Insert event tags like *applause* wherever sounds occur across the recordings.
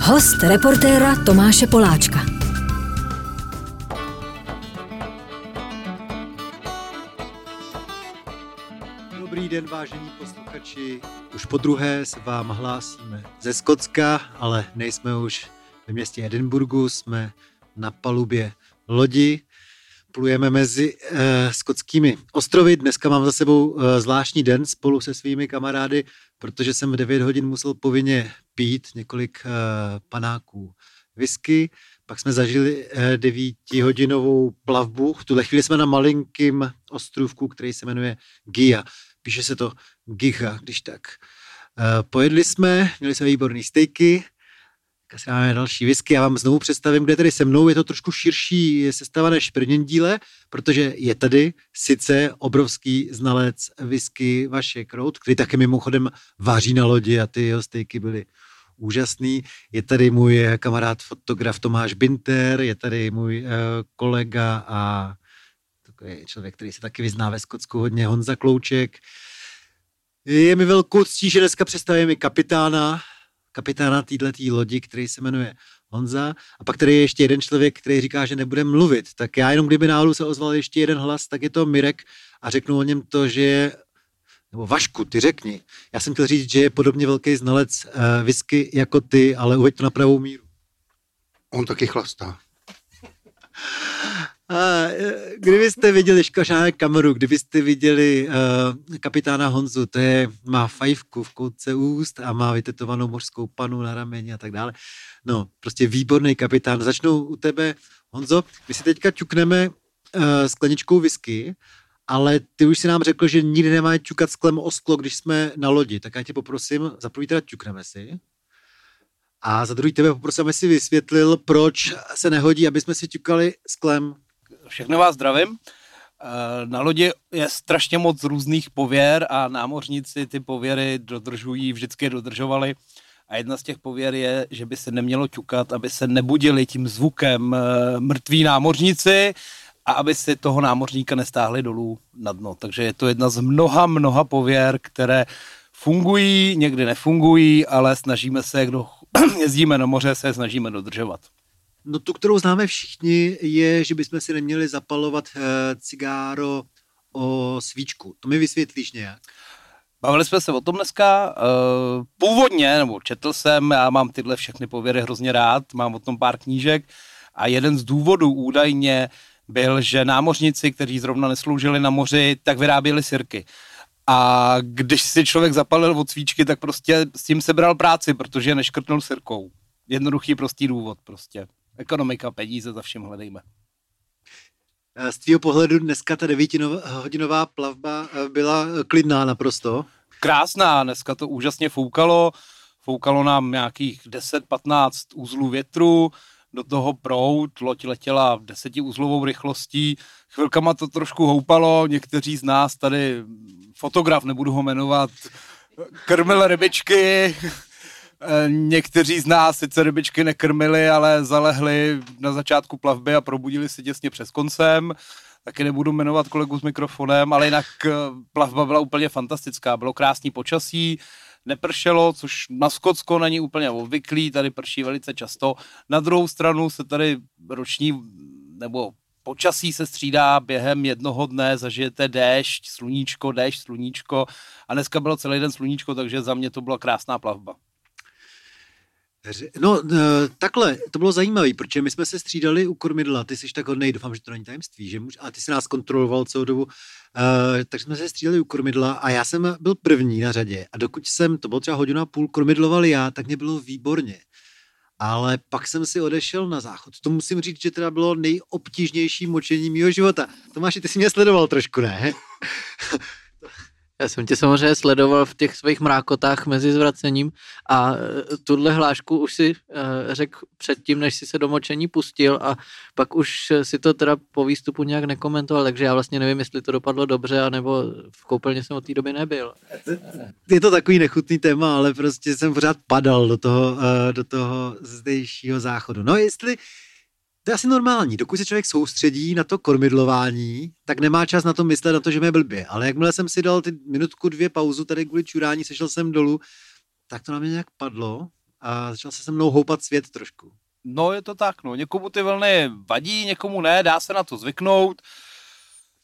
Host reportéra Tomáše Poláčka. Dobrý den, vážení posluchači. Už po druhé se vám hlásíme ze Skotska, ale nejsme už ve městě Edinburgu, jsme na palubě lodi. Plujeme mezi uh, skotskými ostrovy. Dneska mám za sebou uh, zvláštní den spolu se svými kamarády, protože jsem v 9 hodin musel povinně pít několik uh, panáků whisky. Pak jsme zažili uh, devítihodinovou plavbu. V tuhle chvíli jsme na malinkým ostrovku, který se jmenuje Gia. Píše se to Giga, když tak. Uh, pojedli jsme, měli jsme výborný stejky, si máme další whisky. Já vám znovu představím, kde tady se mnou. Je to trošku širší sestava než v prvním díle, protože je tady sice obrovský znalec whisky Vašek Rout, který také mimochodem váří na lodi a ty jeho stejky byly úžasný. Je tady můj kamarád fotograf Tomáš Binter, je tady můj uh, kolega a takový člověk, který se taky vyzná ve Skotsku hodně, Honza Klouček. Je mi velkou ctí, že dneska představím i kapitána kapitána této lodi, který se jmenuje Honza. A pak tady je ještě jeden člověk, který říká, že nebude mluvit. Tak já jenom kdyby náhodou se ozval ještě jeden hlas, tak je to Mirek a řeknu o něm to, že je nebo Vašku, ty řekni. Já jsem chtěl říct, že je podobně velký znalec uh, whisky jako ty, ale uveď to na pravou míru. On taky chlastá. A, e, kdybyste viděli škošánek kameru, kdybyste viděli uh, kapitána Honzu, to je, má fajfku v koutce úst a má vytetovanou mořskou panu na rameni a tak dále. No, prostě výborný kapitán. Začnu u tebe, Honzo. My si teďka ťukneme uh, skleničkou whisky, ale ty už si nám řekl, že nikdy nemáme ťukat sklem o sklo, když jsme na lodi. Tak já tě poprosím, za prvý teda ťukneme si. A za druhý tebe poprosím, aby si vysvětlil, proč se nehodí, aby jsme si ťukali sklem všechny vás zdravím. Eh, na lodi je strašně moc různých pověr a námořníci ty pověry dodržují, vždycky dodržovali. A jedna z těch pověr je, že by se nemělo ťukat, aby se nebudili tím zvukem eh, mrtví námořníci a aby si toho námořníka nestáhli dolů na dno. Takže je to jedna z mnoha, mnoha pověr, které fungují, někdy nefungují, ale snažíme se, kdo *clears throat* jezdíme na moře, se snažíme dodržovat. No tu, kterou známe všichni, je, že bychom si neměli zapalovat uh, cigáro o svíčku. To mi vysvětlíš nějak? Bavili jsme se o tom dneska. Uh, původně, nebo četl jsem, já mám tyhle všechny pověry hrozně rád, mám o tom pár knížek a jeden z důvodů údajně byl, že námořníci, kteří zrovna nesloužili na moři, tak vyráběli sirky. A když si člověk zapalil od svíčky, tak prostě s tím sebral práci, protože neškrtnul sirkou. Jednoduchý, prostý důvod prostě. Ekonomika, peníze, za všem hledejme. Z tvého pohledu dneska ta devítihodinová plavba eh, byla eh, klidná naprosto? Krásná, dneska to úžasně foukalo, foukalo nám nějakých 10-15 uzlů větru, do toho prout, loď letěla v desetiuzlovou rychlostí, chvilkama to trošku houpalo, někteří z nás tady, fotograf, nebudu ho jmenovat, krmil rybičky, Eh, někteří z nás sice rybičky nekrmili, ale zalehli na začátku plavby a probudili se těsně přes koncem. Taky nebudu jmenovat kolegu s mikrofonem, ale jinak eh, plavba byla úplně fantastická. Bylo krásný počasí, nepršelo, což na Skotsko není úplně obvyklý, tady prší velice často. Na druhou stranu se tady roční nebo počasí se střídá během jednoho dne, zažijete déšť, sluníčko, déšť, sluníčko a dneska bylo celý den sluníčko, takže za mě to byla krásná plavba. No, e, takhle, to bylo zajímavé, protože my jsme se střídali u kormidla, ty jsi tak hodnej, doufám, že to není tajemství, že můž, a ty jsi nás kontroloval celou dobu, uh, takže jsme se střídali u kormidla a já jsem byl první na řadě a dokud jsem, to bylo třeba hodinu a půl, kormidloval já, tak mě bylo výborně. Ale pak jsem si odešel na záchod. To musím říct, že teda bylo nejobtížnější močení mého života. Tomáši, ty jsi mě sledoval trošku, ne? Já jsem tě samozřejmě sledoval v těch svých mrákotách mezi zvracením a e, tuhle hlášku už si uh, řekl předtím, než si se do močení pustil a pak už si to teda po výstupu nějak nekomentoval, takže já vlastně nevím, jestli to dopadlo dobře, anebo v koupelně jsem od té doby nebyl. Je to takový nechutný téma, ale prostě jsem pořád padal do toho, uh, do toho zdejšího záchodu. No jestli to je asi normální. Dokud se člověk soustředí na to kormidlování, tak nemá čas na to myslet na to, že mě blbě. Ale jakmile jsem si dal ty minutku, dvě pauzu tady kvůli čurání, sešel jsem dolů, tak to na mě nějak padlo a začal se se mnou houpat svět trošku. No je to tak, no. Někomu ty vlny vadí, někomu ne, dá se na to zvyknout.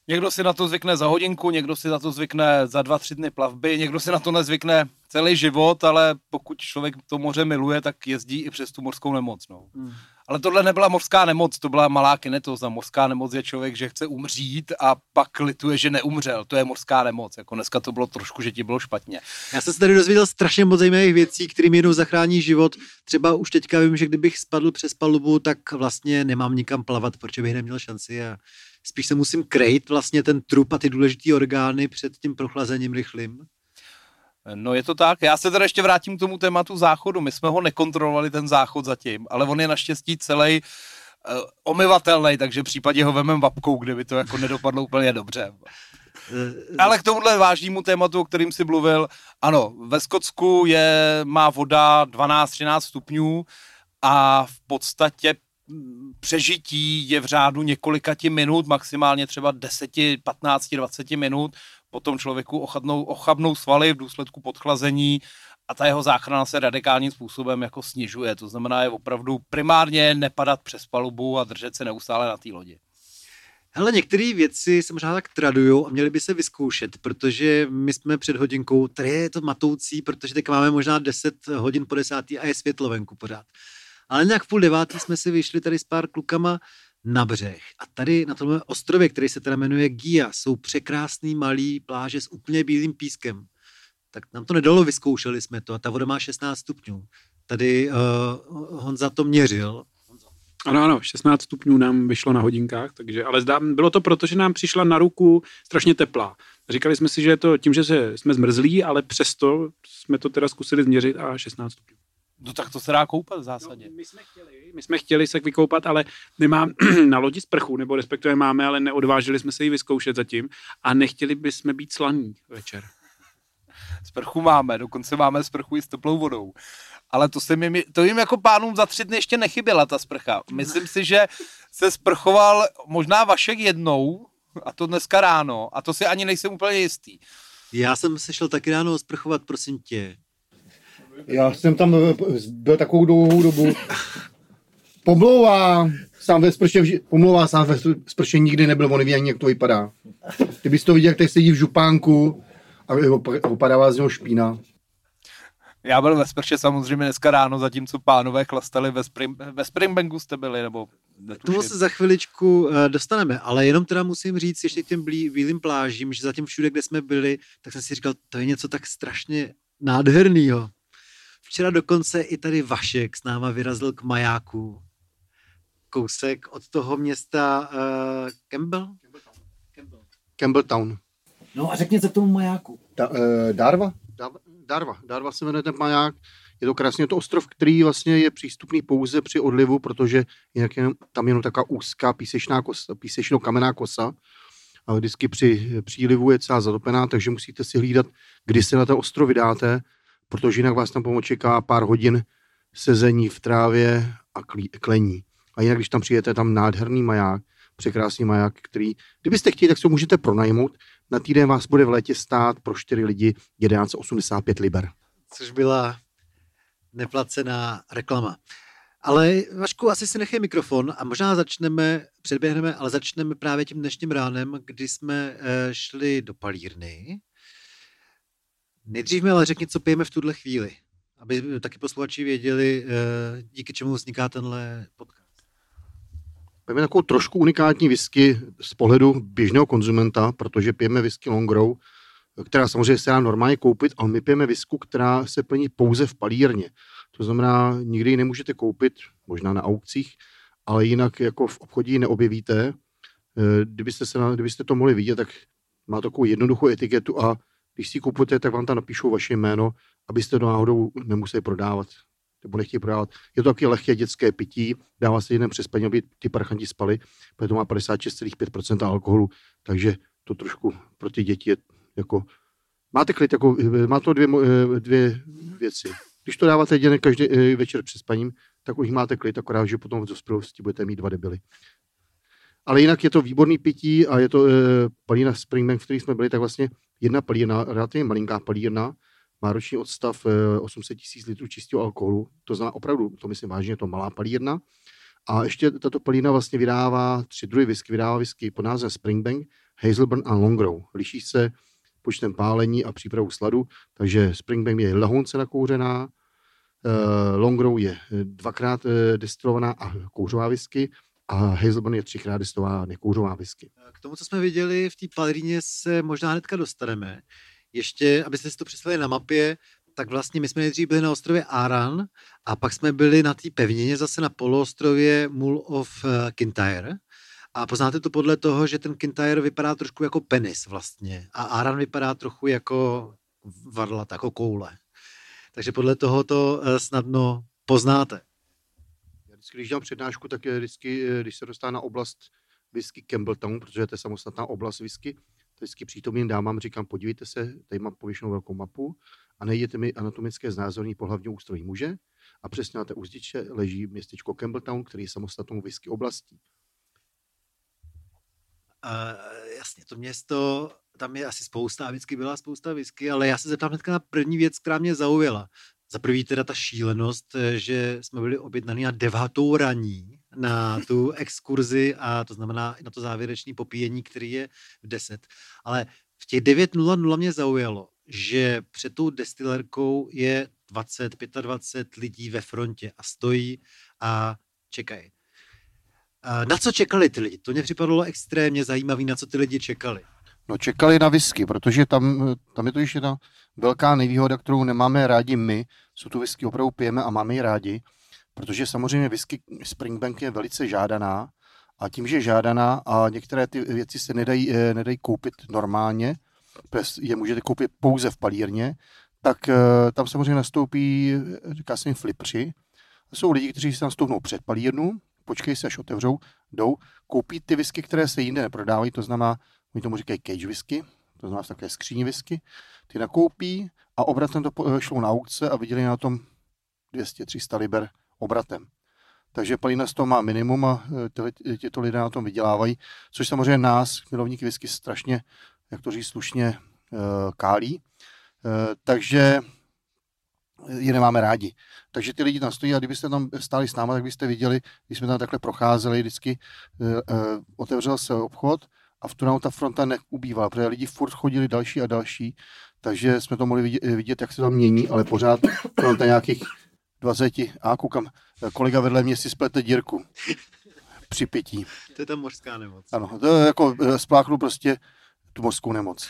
Někdo si na to zvykne za hodinku, někdo si na to zvykne za dva, tři dny plavby, někdo si na to nezvykne celý život, ale pokud člověk to moře miluje, tak jezdí i přes tu mořskou nemoc. No. Hmm. Ale tohle nebyla mořská nemoc, to byla malá kinetoza. Mořská nemoc je člověk, že chce umřít a pak lituje, že neumřel. To je mořská nemoc. Jako dneska to bylo trošku, že ti bylo špatně. Já jsem se tady dozvěděl strašně moc zajímavých věcí, kterým jednou zachrání život. Třeba už teďka vím, že kdybych spadl přes palubu, tak vlastně nemám nikam plavat, protože bych neměl šanci a spíš se musím krejt vlastně ten trup a ty důležité orgány před tím prochlazením rychlým. No je to tak. Já se teda ještě vrátím k tomu tématu záchodu. My jsme ho nekontrolovali, ten záchod zatím, ale on je naštěstí celý uh, omyvatelný, takže v případě ho vemem vapkou, kde by to jako nedopadlo úplně dobře. Eh, ale k tomuhle vážnému tématu, o kterým si mluvil, ano, ve Skotsku je, má voda 12-13 stupňů a v podstatě mm, přežití je v řádu několika ti minut, maximálně třeba 10, 15, 20 minut potom člověku ochabnou, ochabnou svaly v důsledku podchlazení a ta jeho záchrana se radikálním způsobem jako snižuje. To znamená, je opravdu primárně nepadat přes palubu a držet se neustále na té lodi. Hele, některé věci se možná tak tradují a měly by se vyzkoušet, protože my jsme před hodinkou, tady je to matoucí, protože teď máme možná 10 hodin po desátý a je světlo venku pořád. Ale nějak v půl devátý jsme si vyšli tady s pár klukama na břeh. A tady na tomhle ostrově, který se teda jmenuje Gia, jsou překrásný malý pláže s úplně bílým pískem. Tak nám to nedalo, vyzkoušeli jsme to a ta voda má 16 stupňů. Tady uh, Honza to měřil. Ano, ano, 16 stupňů nám vyšlo na hodinkách, takže, ale zdá, bylo to proto, že nám přišla na ruku strašně teplá. Říkali jsme si, že je to tím, že se, jsme zmrzlí, ale přesto jsme to teda zkusili změřit a 16 stupňů. No tak to se dá koupat v zásadě. No, my, jsme chtěli, my jsme chtěli se vykoupat, ale nemám *clears throat* na lodi sprchu, nebo respektive máme, ale neodvážili jsme se ji vyzkoušet zatím a nechtěli bychom být slaní večer. Sprchu máme, dokonce máme sprchu i s teplou vodou. Ale to, se jim, to jim jako pánům za tři dny ještě nechyběla ta sprcha. Myslím si, že se sprchoval možná Vašek jednou, a to dneska ráno, a to si ani nejsem úplně jistý. Já jsem se šel taky ráno sprchovat, prosím tě. Já jsem tam eh, byl takovou dlouhou dobu. Pomlouvá sám ve sprše, pomlouvá sám ve sprše nikdy nebyl, on neví ani, jak to vypadá. Kdybys to viděl, jak tady sedí v župánku a opadává z něho špína. Já byl ve sprše samozřejmě dneska ráno, zatímco pánové chlastali ve, Spring, ve Springbanku jste byli, nebo tomu se za chviličku uh, dostaneme, ale jenom teda musím říct ještě k těm bílým plážím, že zatím všude, kde jsme byli, tak jsem si říkal, to je něco tak strašně nádherného. Včera dokonce i tady Vašek s náma vyrazil k majáku. Kousek od toho města uh, Campbell? Campbell. Campbelltown. No a řekněte k tomu majáku. Da, uh, Darva? Darva. Darva se jmenuje ten maják. Je to krásně to ostrov, který vlastně je přístupný pouze při odlivu, protože jinak je tam jenom taková úzká písečná kosa, písečno kamenná kosa. A vždycky při přílivu je celá zatopená, takže musíte si hlídat, kdy se na ten ostrov vydáte, protože jinak vás tam pomočeká pár hodin sezení v trávě a klení. A jinak, když tam přijete, tam nádherný maják, překrásný maják, který, kdybyste chtěli, tak si ho můžete pronajmout. Na týden vás bude v létě stát pro čtyři lidi 11,85 liber. Což byla neplacená reklama. Ale Vašku, asi si nechej mikrofon a možná začneme, předběhneme, ale začneme právě tím dnešním ránem, kdy jsme eh, šli do palírny Nejdřív mi ale řekni, co pijeme v tuhle chvíli, aby taky posluchači věděli, eh, díky čemu vzniká tenhle podcast. Pijeme takovou trošku unikátní whisky z pohledu běžného konzumenta, protože pijeme whisky Longrow, která samozřejmě se dá normálně koupit, ale my pijeme whisky, která se plní pouze v palírně. To znamená, nikdy ji nemůžete koupit, možná na aukcích, ale jinak jako v obchodě ji neobjevíte. Eh, kdybyste, se, kdybyste to mohli vidět, tak má takovou jednoduchou etiketu a když si kupujete, tak vám tam napíšou vaše jméno, abyste to náhodou nemuseli prodávat nebo nechtějí prodávat. Je to taky lehké dětské pití, dává se jeden přes aby ty parchanti spali, protože to má 56,5% alkoholu, takže to trošku pro ty děti je jako... Máte klid, jako, má to dvě, dvě věci. Když to dáváte den každý eh, večer přes paním, tak už máte klid, akorát, že potom v dospělosti budete mít dva debily. Ale jinak je to výborný pití a je to e, palína Springbank, v který jsme byli, tak vlastně jedna palírna, relativně malinká palírna, má roční odstav eh, 800 tisíc litrů čistého alkoholu, to znamená opravdu, to myslím vážně, to malá palírna. A ještě tato palírna vlastně vydává tři druhy whisky, vydává whisky pod názvem Springbank, Hazelburn a Longrow. Liší se počtem pálení a přípravou sladu, takže Springbank je lehonce nakouřená, eh, Longrow je eh, dvakrát eh, destilovaná a kouřová whisky a Hazelburn je třikrát destilovaná nekouřová whisky. K tomu, co jsme viděli v té palíně, se možná hnedka dostaneme. Ještě, abyste si to představili na mapě, tak vlastně my jsme nejdřív byli na ostrově Aran a pak jsme byli na té pevnině zase na poloostrově Mull of eh, Kintyre. A poznáte to podle toho, že ten Kintyre vypadá trošku jako penis vlastně a Aran vypadá trochu jako varlat, jako koule. Takže podle toho to eh, snadno poznáte. Když dělám přednášku, tak je vždycky, eh, když se dostává na oblast whisky Campbelltown, protože to je samostatná oblast whisky, tak vždycky přítomným dámám říkám, podívejte se, tady mám pověšenou velkou mapu a nejděte mi anatomické znázorní pohlavního ústrojí muže a přesně na té uzdiče leží městečko Campbelltown, který je samostatnou whisky oblastí. Uh, jasně, to město, tam je asi spousta, vždycky byla spousta whisky, ale já se zeptám hnedka na první věc, která mě zaujala. Za prvý teda ta šílenost, eh, že jsme byli objednaní na devátou raní na tu exkurzi a to znamená na to závěrečné popíjení, který je v 10. Ale v těch 9.00 mě zaujalo, že před tou destilerkou je 20, 25 lidí ve frontě a stojí a čekají. Na co čekali ty lidi? To mě připadalo extrémně zajímavý, na co ty lidi čekali. No čekali na whisky, protože tam, tam je to ještě jedna velká nevýhoda, kterou nemáme rádi my. Jsou tu whisky opravdu pijeme a máme ji rádi, protože samozřejmě whisky Springbank je velice žádaná a tím, že je žádaná a některé ty věci se nedají, eh, nedají koupit normálně, je můžete koupit pouze v palírně, tak eh, tam samozřejmě nastoupí, eh, říká se flipři. Jsou lidi, kteří tam stoupnou před palírnu, počkej se, až otevřou, jdou, koupí ty whisky, které se jinde neprodávají, to znamená, oni tomu říkají cage whisky, to znamená takové skříni whisky, ty nakoupí a obratem to po- šlo na aukce a viděli na tom 200-300 liber obratem. Takže palina z toho má minimum a eh, těto lidé na tom vydělávají, což samozřejmě nás, milovníky whisky, strašně, jak to říct slušně, eh, kálí. Eh, Takže je nemáme rádi. Takže ty lidi tam stojí a kdybyste tam stáli s náma, tak byste viděli, když jsme tam takhle procházeli, vždycky otevřel se obchod a v tu nám ta fronta neubývala, protože lidi furt chodili další a další, takže jsme to mohli vidět, vidět jak se to mění, ale pořád fronta nějakých 20 a koukám, kolega vedle mě si splete dírku při pití. To je ta mořská nemoc. Ano, to je jako eh, spláchnu prostě tu mořskou nemoc.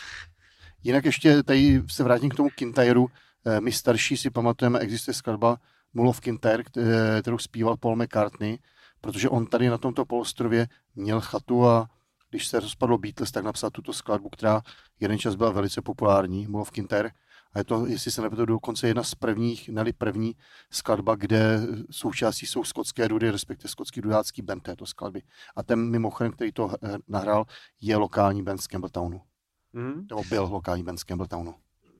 Jinak ještě tady se vrátím k tomu Kintyru. Eh, My starší si pamatujeme, existuje skladba Mull of Kintyre, eh, kterou zpíval Paul McCartney, protože on tady na tomto polostrově měl chatu a když se rozpadlo Beatles, tak napsal tuto skladbu, která jeden čas byla velice populární, of Kintyre. A je to, jestli se nepletu, dokonce jedna z prvních, neli první skladba, kde součástí jsou skotské dudy, respektive skotský dudácký band této skladby. A ten mimochodem, který to eh, nahrál, je lokální band z Campbelltownu. Hmm. Nebo byl lokální band z Campbelltownu.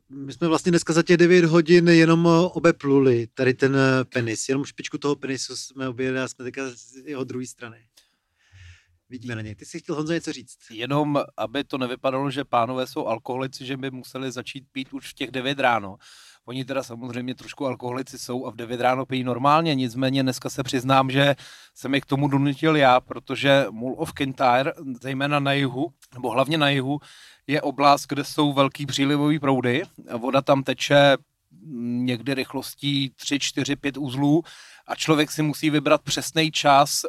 My jsme vlastně dneska za těch 9 hodin jenom eh, obepluli tady ten eh, penis, jenom špičku toho penisu jsme objeli a jsme teďka z jeho druhé strany. Vidíme na něj. Ty jsi chtěl Honzo něco říct? Jenom, aby to nevypadalo, že pánové jsou alkoholici, že by museli začít pít už v těch 9 ráno. Oni teda samozřejmě trošku alkoholici jsou a v 9 ráno pijí normálně, nicméně dneska se přiznám, že jsem je k tomu donutil já, protože Mull of Kintyre, zejména na jihu, nebo hlavně na jihu, je oblast, kde jsou velký přílivový proudy. Voda tam teče někdy rychlostí 3, 4, 5 uzlů a člověk si musí vybrat přesný čas,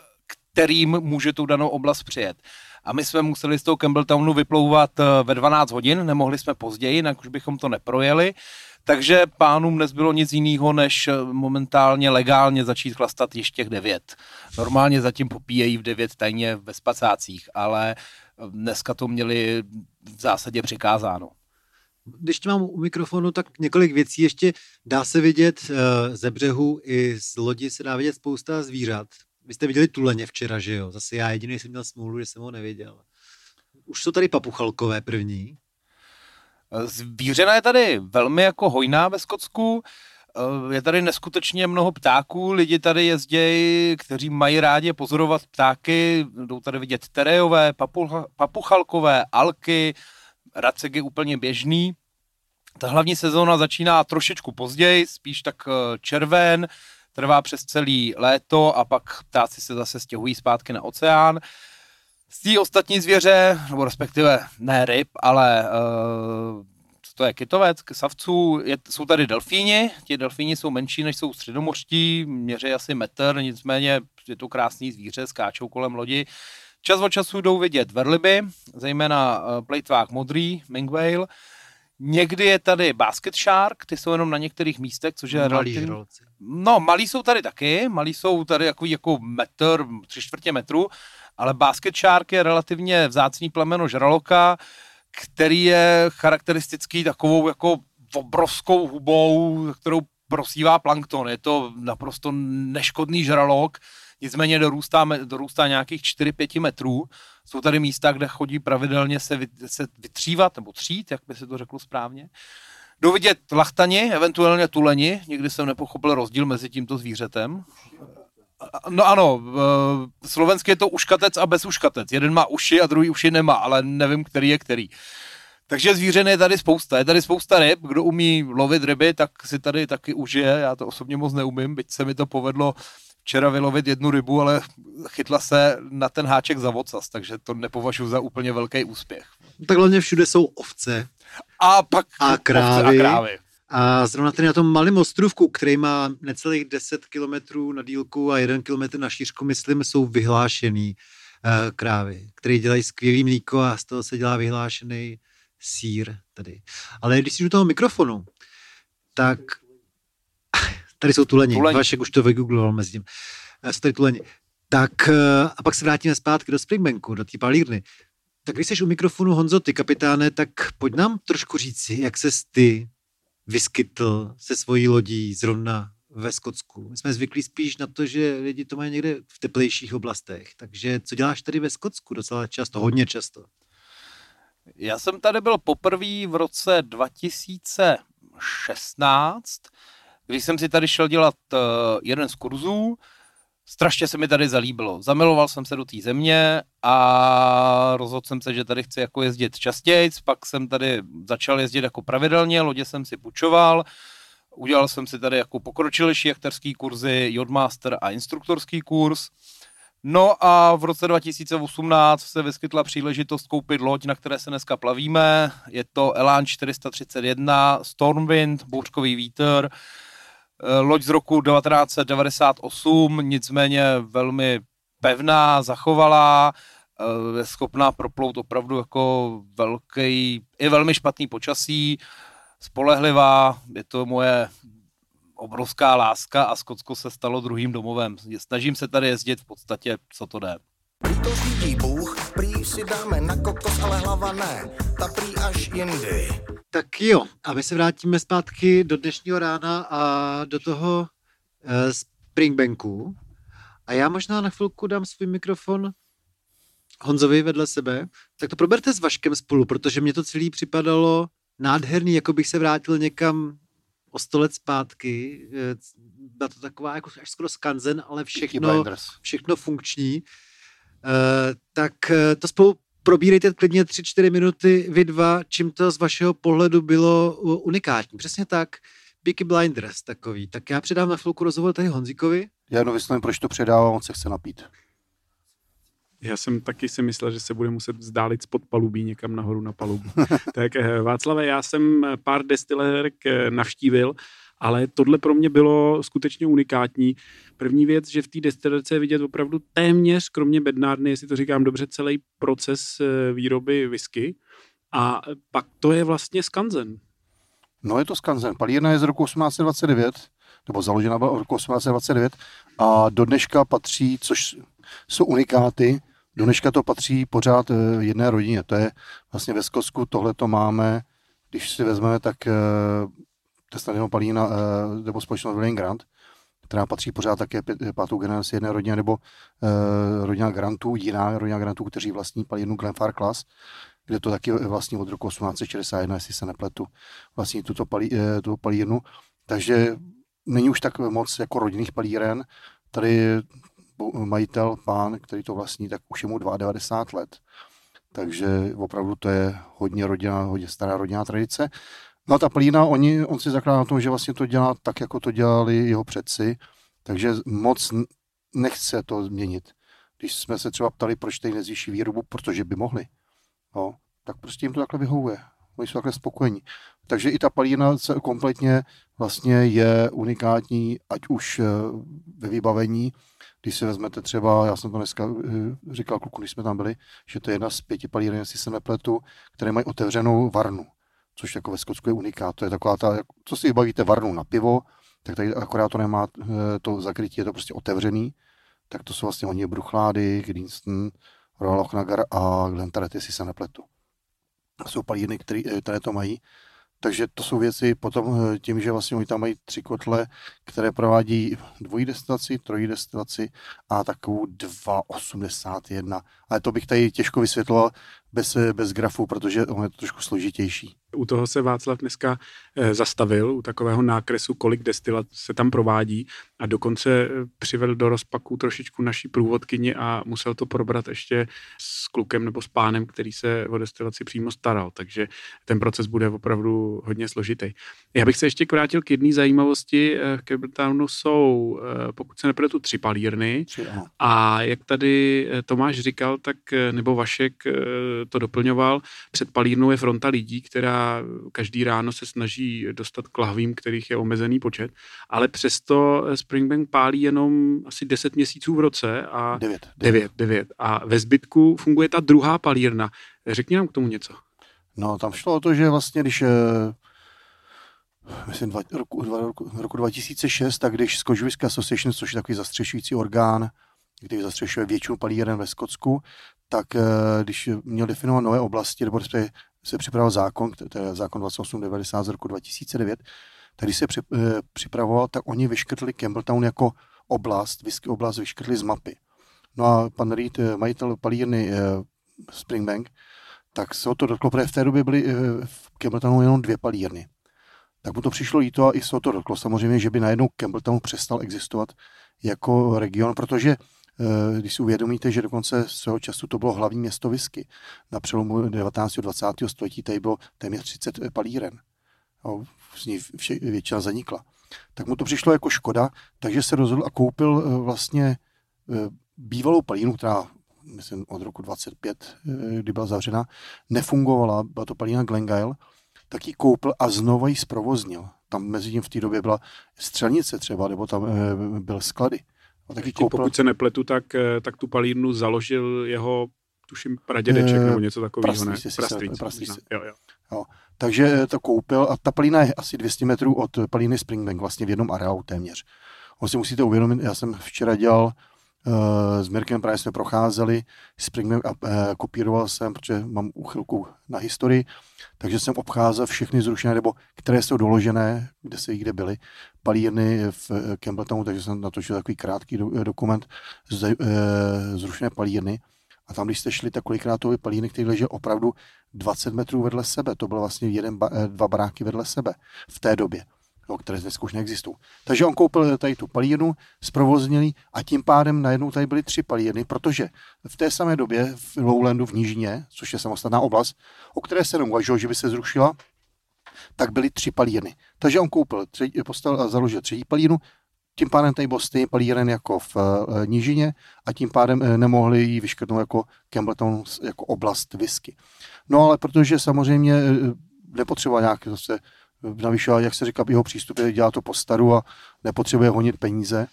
kterým může tu danou oblast přijet. A my jsme museli z toho Campbelltownu vyplouvat eh, ve 12 hodin, nemohli jsme později, jinak už bychom to neprojeli. Takže pánům nezbylo nic jiného, než eh, momentálně legálně začít chlastat ještě těch 9. Normálně zatím popíjejí v 9 tajně ve spacácích, ale eh, dneska to měli v zásadě přikázáno. Když tě mám u mikrofonu, tak několik věcí ještě dá se vidět ze břehu i z lodi se dá vidět spousta zvířat. Vy jste viděli tuleně včera, že jo? Zase já jediný jsem měl smůlu, že jsem ho neviděl. Už jsou tady papuchalkové první. Zvířena je tady velmi jako hojná ve Skotsku. Eh, Je tady neskutečně mnoho ptáků, lidi tady jezdějí, kteří mají rádi pozorovat ptáky, jdou tady vidět terejové, papucha, papuchalkové, alky, racek je úplně běžný. Ta hlavní sezóna začíná trošičku později, spíš tak eh, červen, trvá přes celý léto a pak ptáci se zase stěhují zpátky na oceán. Z té ostatní zvěře, nebo respektive ne ryb, ale uh, to je kytovec, savců, je, jsou tady delfíni, ti delfíni jsou menší než jsou středomořští, měří asi metr, nicméně je to krásný zvíře, skáčou kolem lodi. Čas od času jdou vidět verliby, zejména uh, plejtvák modrý, mingwhale, Někdy je tady basket shark, ty jsou jenom na některých místech, což je Malý relativně... žraloci. No, malí jsou tady taky, malí jsou tady jako, jako metr, tři čtvrtě metru, ale basket shark je relativně vzácný plemeno žraloka, který je charakteristický takovou jako obrovskou hubou, kterou prosívá plankton. Je to naprosto neškodný žralok, nicméně dorůstá, dorůstá nějakých 4-5 metrů. Jsou tady místa, kde chodí pravidelně se, se vytřívat, nebo třít, jak by se to řeklo správně. Jdou vidět lachtani, eventuálně tuleni, nikdy jsem nepochopil rozdíl mezi tímto zvířetem. No ano, slovensky je to uškatec a bezuškatec. Jeden má uši a druhý uši nemá, ale nevím, který je který. Takže zvířen je tady spousta. Je tady spousta ryb. Kdo umí lovit ryby, tak si tady taky užije. Já to osobně moc neumím, byť se mi to povedlo včera vylovit jednu rybu, ale chytla se na ten háček za vocas, takže to nepovažuji za úplně velký úspěch. Tak hlavně všude jsou ovce. A pak A ovce krávy. A krávy. A zrovna tady na tom malém ostrovku, který má necelých 10 kilometrů na dílku a 1 kilometr na šířku, myslím, jsou vyhlášený uh, krávy, které dělají skvělý mlíko a z toho se dělá vyhlášený sír tady. Ale když si do toho mikrofonu, tak tady jsou tuleni. Tuleni. Vašek už to vygoogloval mezi tím. Eh, Jsou tady tuleni. Tak eh, a pak se vrátíme zpátky do Springbanku, do té palírny. Tak když jsi u mikrofonu Honzo, ty kapitáne, tak pojď nám trošku říci, jak ses ty vyskytl se svojí lodí zrovna ve Skotsku. My jsme zvyklí spíš na to, že lidi to mají někde v teplejších oblastech. Takže co děláš tady ve Skotsku docela často, hodně často? Já jsem tady byl poprvé v roce 2016, když jsem si tady šel dělat uh, jeden z kurzů. Strašně se mi tady zalíbilo. Zamiloval jsem se do té země a rozhodl jsem se, že tady chci jako jezdit častěji. Pak jsem tady začal jezdit jako pravidelně, lodě jsem si půjčoval. Udělal jsem si tady jako pokročilejší jachterský kurzy, Jodmaster a instruktorský kurz. No a v roce 2018 se vyskytla příležitost koupit loď, na které se dneska plavíme. Je to Elan 431 Stormwind, bouřkový vítr. Eh, Loď z roku 1998, nicméně velmi pevná, zachovalá, eh, je schopná proplout opravdu jako velký, i velmi špatný počasí, spolehlivá, je to moje obrovská láska a Skotsko se stalo druhým domovem. Snažím se tady jezdit v podstatě, co to jde. Bůh, prý si dáme na kokos, ale hlava ne, ta prý až jindy. Tak jo, a my se vrátíme zpátky do dnešního rána a do toho uh, Springbanku. A já možná na chvilku dám svůj mikrofon Honzovi vedle sebe. Tak to proberte s Vaškem spolu, protože mě to celý připadalo nádherný, jako bych se vrátil někam o sto let zpátky. Eh, Byla to taková jako až skoro skanzen, ale všechno, všechno funkční. Eh, tak eh, to spolu probírejte klidně 3-4 minuty vy dva, čím to z vašeho pohledu bylo unikátní. Přesně tak, Peaky Blinders takový. Tak já předám na chvilku rozhovor tady Honzíkovi. Já jenom vyslovím, proč to předávám, on se chce napít. Já jsem taky si myslel, že se bude muset vzdálit spod palubí někam nahoru na palubu. *laughs* tak eh, Václave, já jsem pár destilérek eh, navštívil, ale tohle pro mě bylo skutečně unikátní. První věc, že v té destilerce je vidět opravdu téměř, kromě bednárny, jestli to říkám dobře, celý proces eh, výroby whisky. A pak to je vlastně skanzen. No je to skanzen. Palírna je z roku 1829, nebo založena byla v roku 1829 a do dneška patří, což jsou unikáty, do dneška to patří pořád eh, jedné rodině. To je vlastně ve Skotsku, tohle to máme, když si vezmeme, tak eh, jenom palína, eh, nebo společnost William Grant, která patří pořád také pátou generaci jedné rodiny, nebo eh, rodina Grantů, jiná rodina Grantů, kteří vlastní palírnu Glenfar Class, kde to taky vlastně od roku 1861, jestli se nepletu, vlastní tuto, palí, eh, tuto palírnu. Takže není už tak moc jako rodinných palíren. Tady majitel, pán, který to vlastní, tak už je mu 92 let. Takže opravdu to je hodně rodina, hodně stará rodinná tradice. No ta plína, oni, on si zakládá na tom, že vlastně to dělá tak, jako to dělali jeho předci, takže moc nechce to změnit. Když jsme se třeba ptali, proč tady nezvýší výrobu, protože by mohli, no, tak prostě jim to takhle vyhovuje. Oni jsou takhle spokojení. Takže i ta palína se kompletně vlastně je unikátní, ať už eh, ve vybavení, když si vezmete třeba, já jsem to dneska eh, říkal kluku, když jsme tam byli, že to je jedna z pěti palíren, jestli se nepletu, které mají otevřenou varnu, což jako ve Skotsku je unikát. To je taková ta, co si vybavíte varnu na pivo, tak tady akorát to nemá eh, to zakrytí, je to prostě otevřený, tak to jsou vlastně oni Bruchlády, Greenston, Royal Ochnagar a Glentarret, jestli se nepletu. Jsou palírny, které, které to mají. Takže to jsou věci potom eh, tím, že vlastně oni tam mají tři kotle, které provádí dvojí destilaci, trojí destilaci a takovou 2,81. Ale to bych tady těžko vysvětloval bez, bez grafu, protože ono je to trošku složitější. U toho se Václav dneska eh, zastavil, u takového nákresu, kolik destilat se tam provádí a dokonce eh, přivedl do rozpaku trošičku naší průvodkyni a musel to probrat ještě s klukem nebo s pánem, který se o destilaci přímo staral, takže ten proces bude opravdu hodně složitý. Já bych se ještě vrátil k jedné zajímavosti. Eh, v Campbelltownu jsou, pokud se nepletu, tři palírny a jak tady Tomáš říkal, tak nebo Vašek to doplňoval, před palírnou je fronta lidí, která každý ráno se snaží dostat k lahvím, kterých je omezený počet, ale přesto Springbank pálí jenom asi 10 měsíců v roce a 9, 9, 9. A ve zbytku funguje ta druhá palírna. Řekni nám k tomu něco. No, tam šlo o to, že vlastně, když eh, myslím, dva, roku, dva, roku, roku 2006, tak když Scotch Whisky Association, což je takový zastřešující orgán, který zastřešuje většinu palíren ve Skotsku, tak eh, když měl definovat nové oblasti, nebo se připravoval zákon, to je zákon 2890 z roku 2009, tak když se eh, připravoval, tak oni vyškrtli Campbelltown jako oblast, whisky oblast vyškrtli z mapy. No a pan Reed, eh, majitel palírny Springbank, tak se o to dotklo, protože v té době byly v Campbelltownu jenom dvě palírny. Tak mu to přišlo jí to a i se o to dotklo samozřejmě, že by najednou Campbelltown přestal existovat jako region, protože když si uvědomíte, že dokonce svého času to bylo hlavní město whisky. Na přelomu 19. a 20. století tady bylo téměř 30 palíren. z ní většina zanikla. Tak mu to přišlo jako škoda, takže se rozhodl a koupil eh, vlastně eh, bývalou palínu, která myslím od roku 25, kdy byla zavřena, nefungovala, byla to palína Glengyle, tak ji koupil a znova ji zprovoznil. Tam mezi tím v té době byla střelnice třeba, nebo tam byl sklady. A taky koupil... Pokud se nepletu, tak, eh, tak tu palírnu založil jeho, tuším, pradědeček nebo něco takového, ne? Prastrýc. Prastrýc. Jo, jo. Jo. Takže eh, to koupil a ta palína je asi 200 metrů od palíny Springbank, vlastně v jednom areálu téměř. On si musíte uvědomit, já jsem včera dělal s Mirkem právě jsme procházeli Springbank a uh, kopíroval jsem, protože mám uchylku na historii, takže jsem obcházel všechny zrušené, nebo které jsou doložené, kde se kde byly, palírny v eh, Campbelltownu, takže jsem natočil takový krátký do, dokument z, zrušené palírny. A tam, když jste šli, tak kolikrát to byly palírny, které leží opravdu 20 metrů vedle sebe. To bylo vlastně jeden, dva baráky vedle sebe v té době no, které dneska už neexistují. Takže on koupil tady tu palírnu, zprovoznil a tím pádem najednou tady byly tři palírny, protože v té samé době v Lowlandu v Nížině, což je samostatná oblast, o které se neuvažovalo, že by se zrušila, tak byly tři palírny. Takže on koupil, třetí, postavil a založil třetí palírnu, tím pádem tady byl stejný palíren jako v uh, Nížině a tím pádem uh, nemohli ji vyškrtnout jako Campbelltown jako oblast whisky. No ale protože samozřejmě uh, nepotřeboval nějak zase navyšovat, jak se říká, jeho přístup je dělá to po staru a nepotřebuje honit peníze.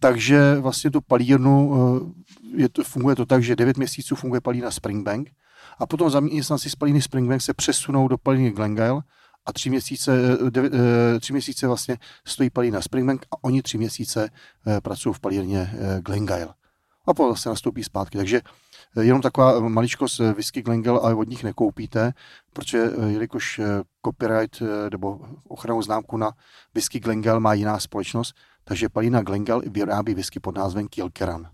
Takže vlastně tu palírnu, eh, je to, funguje to tak, že 9 měsíců funguje palína Springbank a potom zaměstnanci z palíny Springbank se přesunou do palíny Glengale a tři měsíce, eh, eh, tři měsíce vlastně stojí palína Springbank a oni tři měsíce pracují v palírně Glengale. A potom se nastoupí zpátky. Takže Jenom taková maličkost eh, whisky Glengale, ale od nich nekoupíte, protože eh, jelikož eh, copyright nebo ochranu známku na whisky Glengale má jiná společnost, takže Palina Glengale vyrábí whisky pod názvem Kilkeran.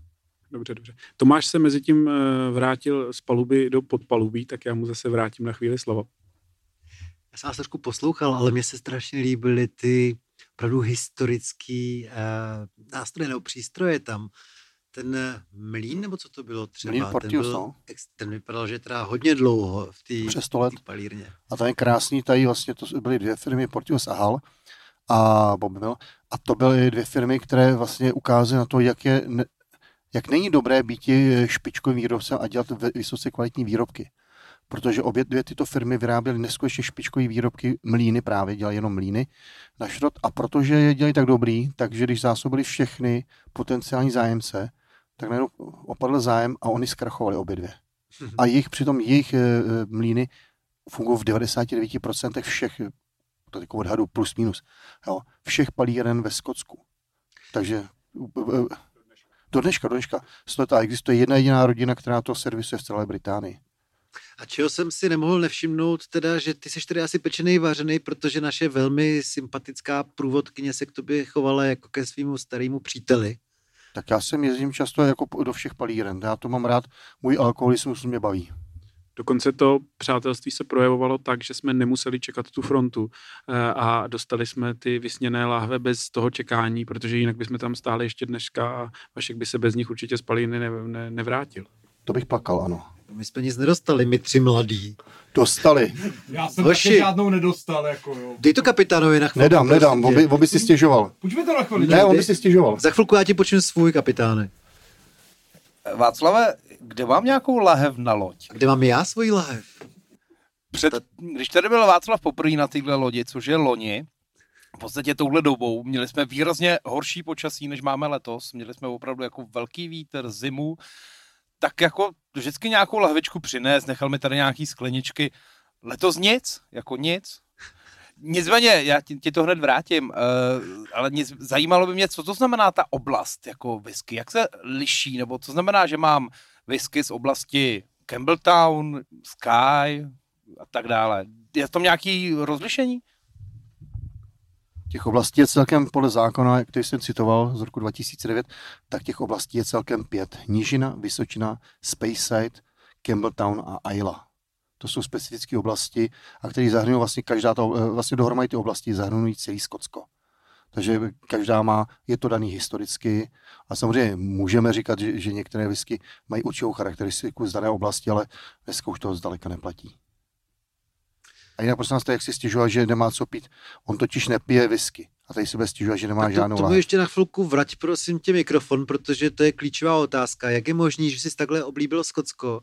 Dobře, dobře. Tomáš se mezi tím vrátil z paluby do podpalubí, tak já mu zase vrátím na chvíli slovo. Já jsem vás trošku poslouchal, ale mně se strašně líbily ty opravdu historický uh, nástroje nebo přístroje tam ten mlín, nebo co to bylo třeba? Mlýn ten, byl, no. ten vypadal, že teda hodně dlouho v té Přes 100 let. palírně. A to je krásný, tady vlastně to byly dvě firmy, Portius a Hal a Bobmil. A to byly dvě firmy, které vlastně ukázaly na to, jak, je, ne, jak není dobré být špičkovým výrobcem a dělat vysoce kvalitní výrobky. Protože obě dvě tyto firmy vyráběly neskutečně špičkové výrobky, mlíny právě, dělají jenom mlíny na šrot. A protože je dělají tak dobrý, takže když zásobili všechny potenciální zájemce, tak najednou opadl zájem a oni zkrachovali obě dvě. A jejich, přitom jejich eh, eh, mlíny fungují v 99% všech, to jako odhadu plus minus, jo, všech palíren ve Skotsku. Takže eh, do dneška, do dneška, sto let a existuje jedna jediná rodina, která to servisuje v celé Británii. A čeho jsem si nemohl nevšimnout, teda, že ty jsi tady asi pečený vařený, protože naše velmi sympatická průvodkyně se k tobě chovala jako ke svýmu starému příteli. Tak já sem jezdím často jako do všech palíren. Já to mám rád, můj alkoholismus mě baví. Dokonce to přátelství se projevovalo tak, že jsme nemuseli čekat tu frontu eh, a dostali jsme ty vysněné láhve bez toho čekání, protože jinak bychom tam stáli ještě dneška a Vašek by se bez nich určitě z palíny ne, ne, nevrátil. To bych plakal, ano. My jsme nic nedostali, my tři mladí. Dostali. Já jsem Hoši. taky žádnou nedostal, jako jo. Dej to kapitánovi na chvilku. Nedám, prosím nedám, on by, on by si stěžoval. Pojďme to na chvíli. Ne, on by si stěžoval. Za chvilku já ti počnu svůj kapitáne. Václave, kde mám nějakou lahev na loď? Kde mám já svoji lahev? Před, když tady byl Václav poprvé na téhle lodi, což je loni, v podstatě touhle dobou měli jsme výrazně horší počasí, než máme letos. Měli jsme opravdu jako velký vítr, zimu. Tak jako vždycky nějakou lahvičku přines, nechal mi tady nějaký skleničky. Letos nic, jako nic. Nicméně, já ti, ti to hned vrátím, uh, ale nic, zajímalo by mě, co to znamená ta oblast jako whisky, jak se liší, nebo co znamená, že mám whisky z oblasti Campbelltown, Sky a tak dále. Je tam nějaký rozlišení? Těch oblastí je celkem podle zákona, který jsem citoval z roku 2009, tak těch oblastí je celkem pět. Nížina, Vysočina, Speyside, Campbelltown a Isla. To jsou specifické oblasti, a které zahrnují vlastně každá to, eh, vlastně dohromady ty oblasti zahrnují celý Skotsko. Takže každá má, je to daný historicky a samozřejmě můžeme říkat, že, že některé whisky mají určitou charakteristiku z dané oblasti, ale dneska už to zdaleka neplatí. A jinak prosím vás, to, jak si stěžoval, že nemá co pít, on totiž nepije whisky. A tady si bude stěžovat, že nemá Tak žádnou to, tomu lahev. ještě na chvilku vrať, prosím tě, mikrofon, protože to je klíčová otázka. Jak je možný, že jsi takhle oblíbil Skotsko,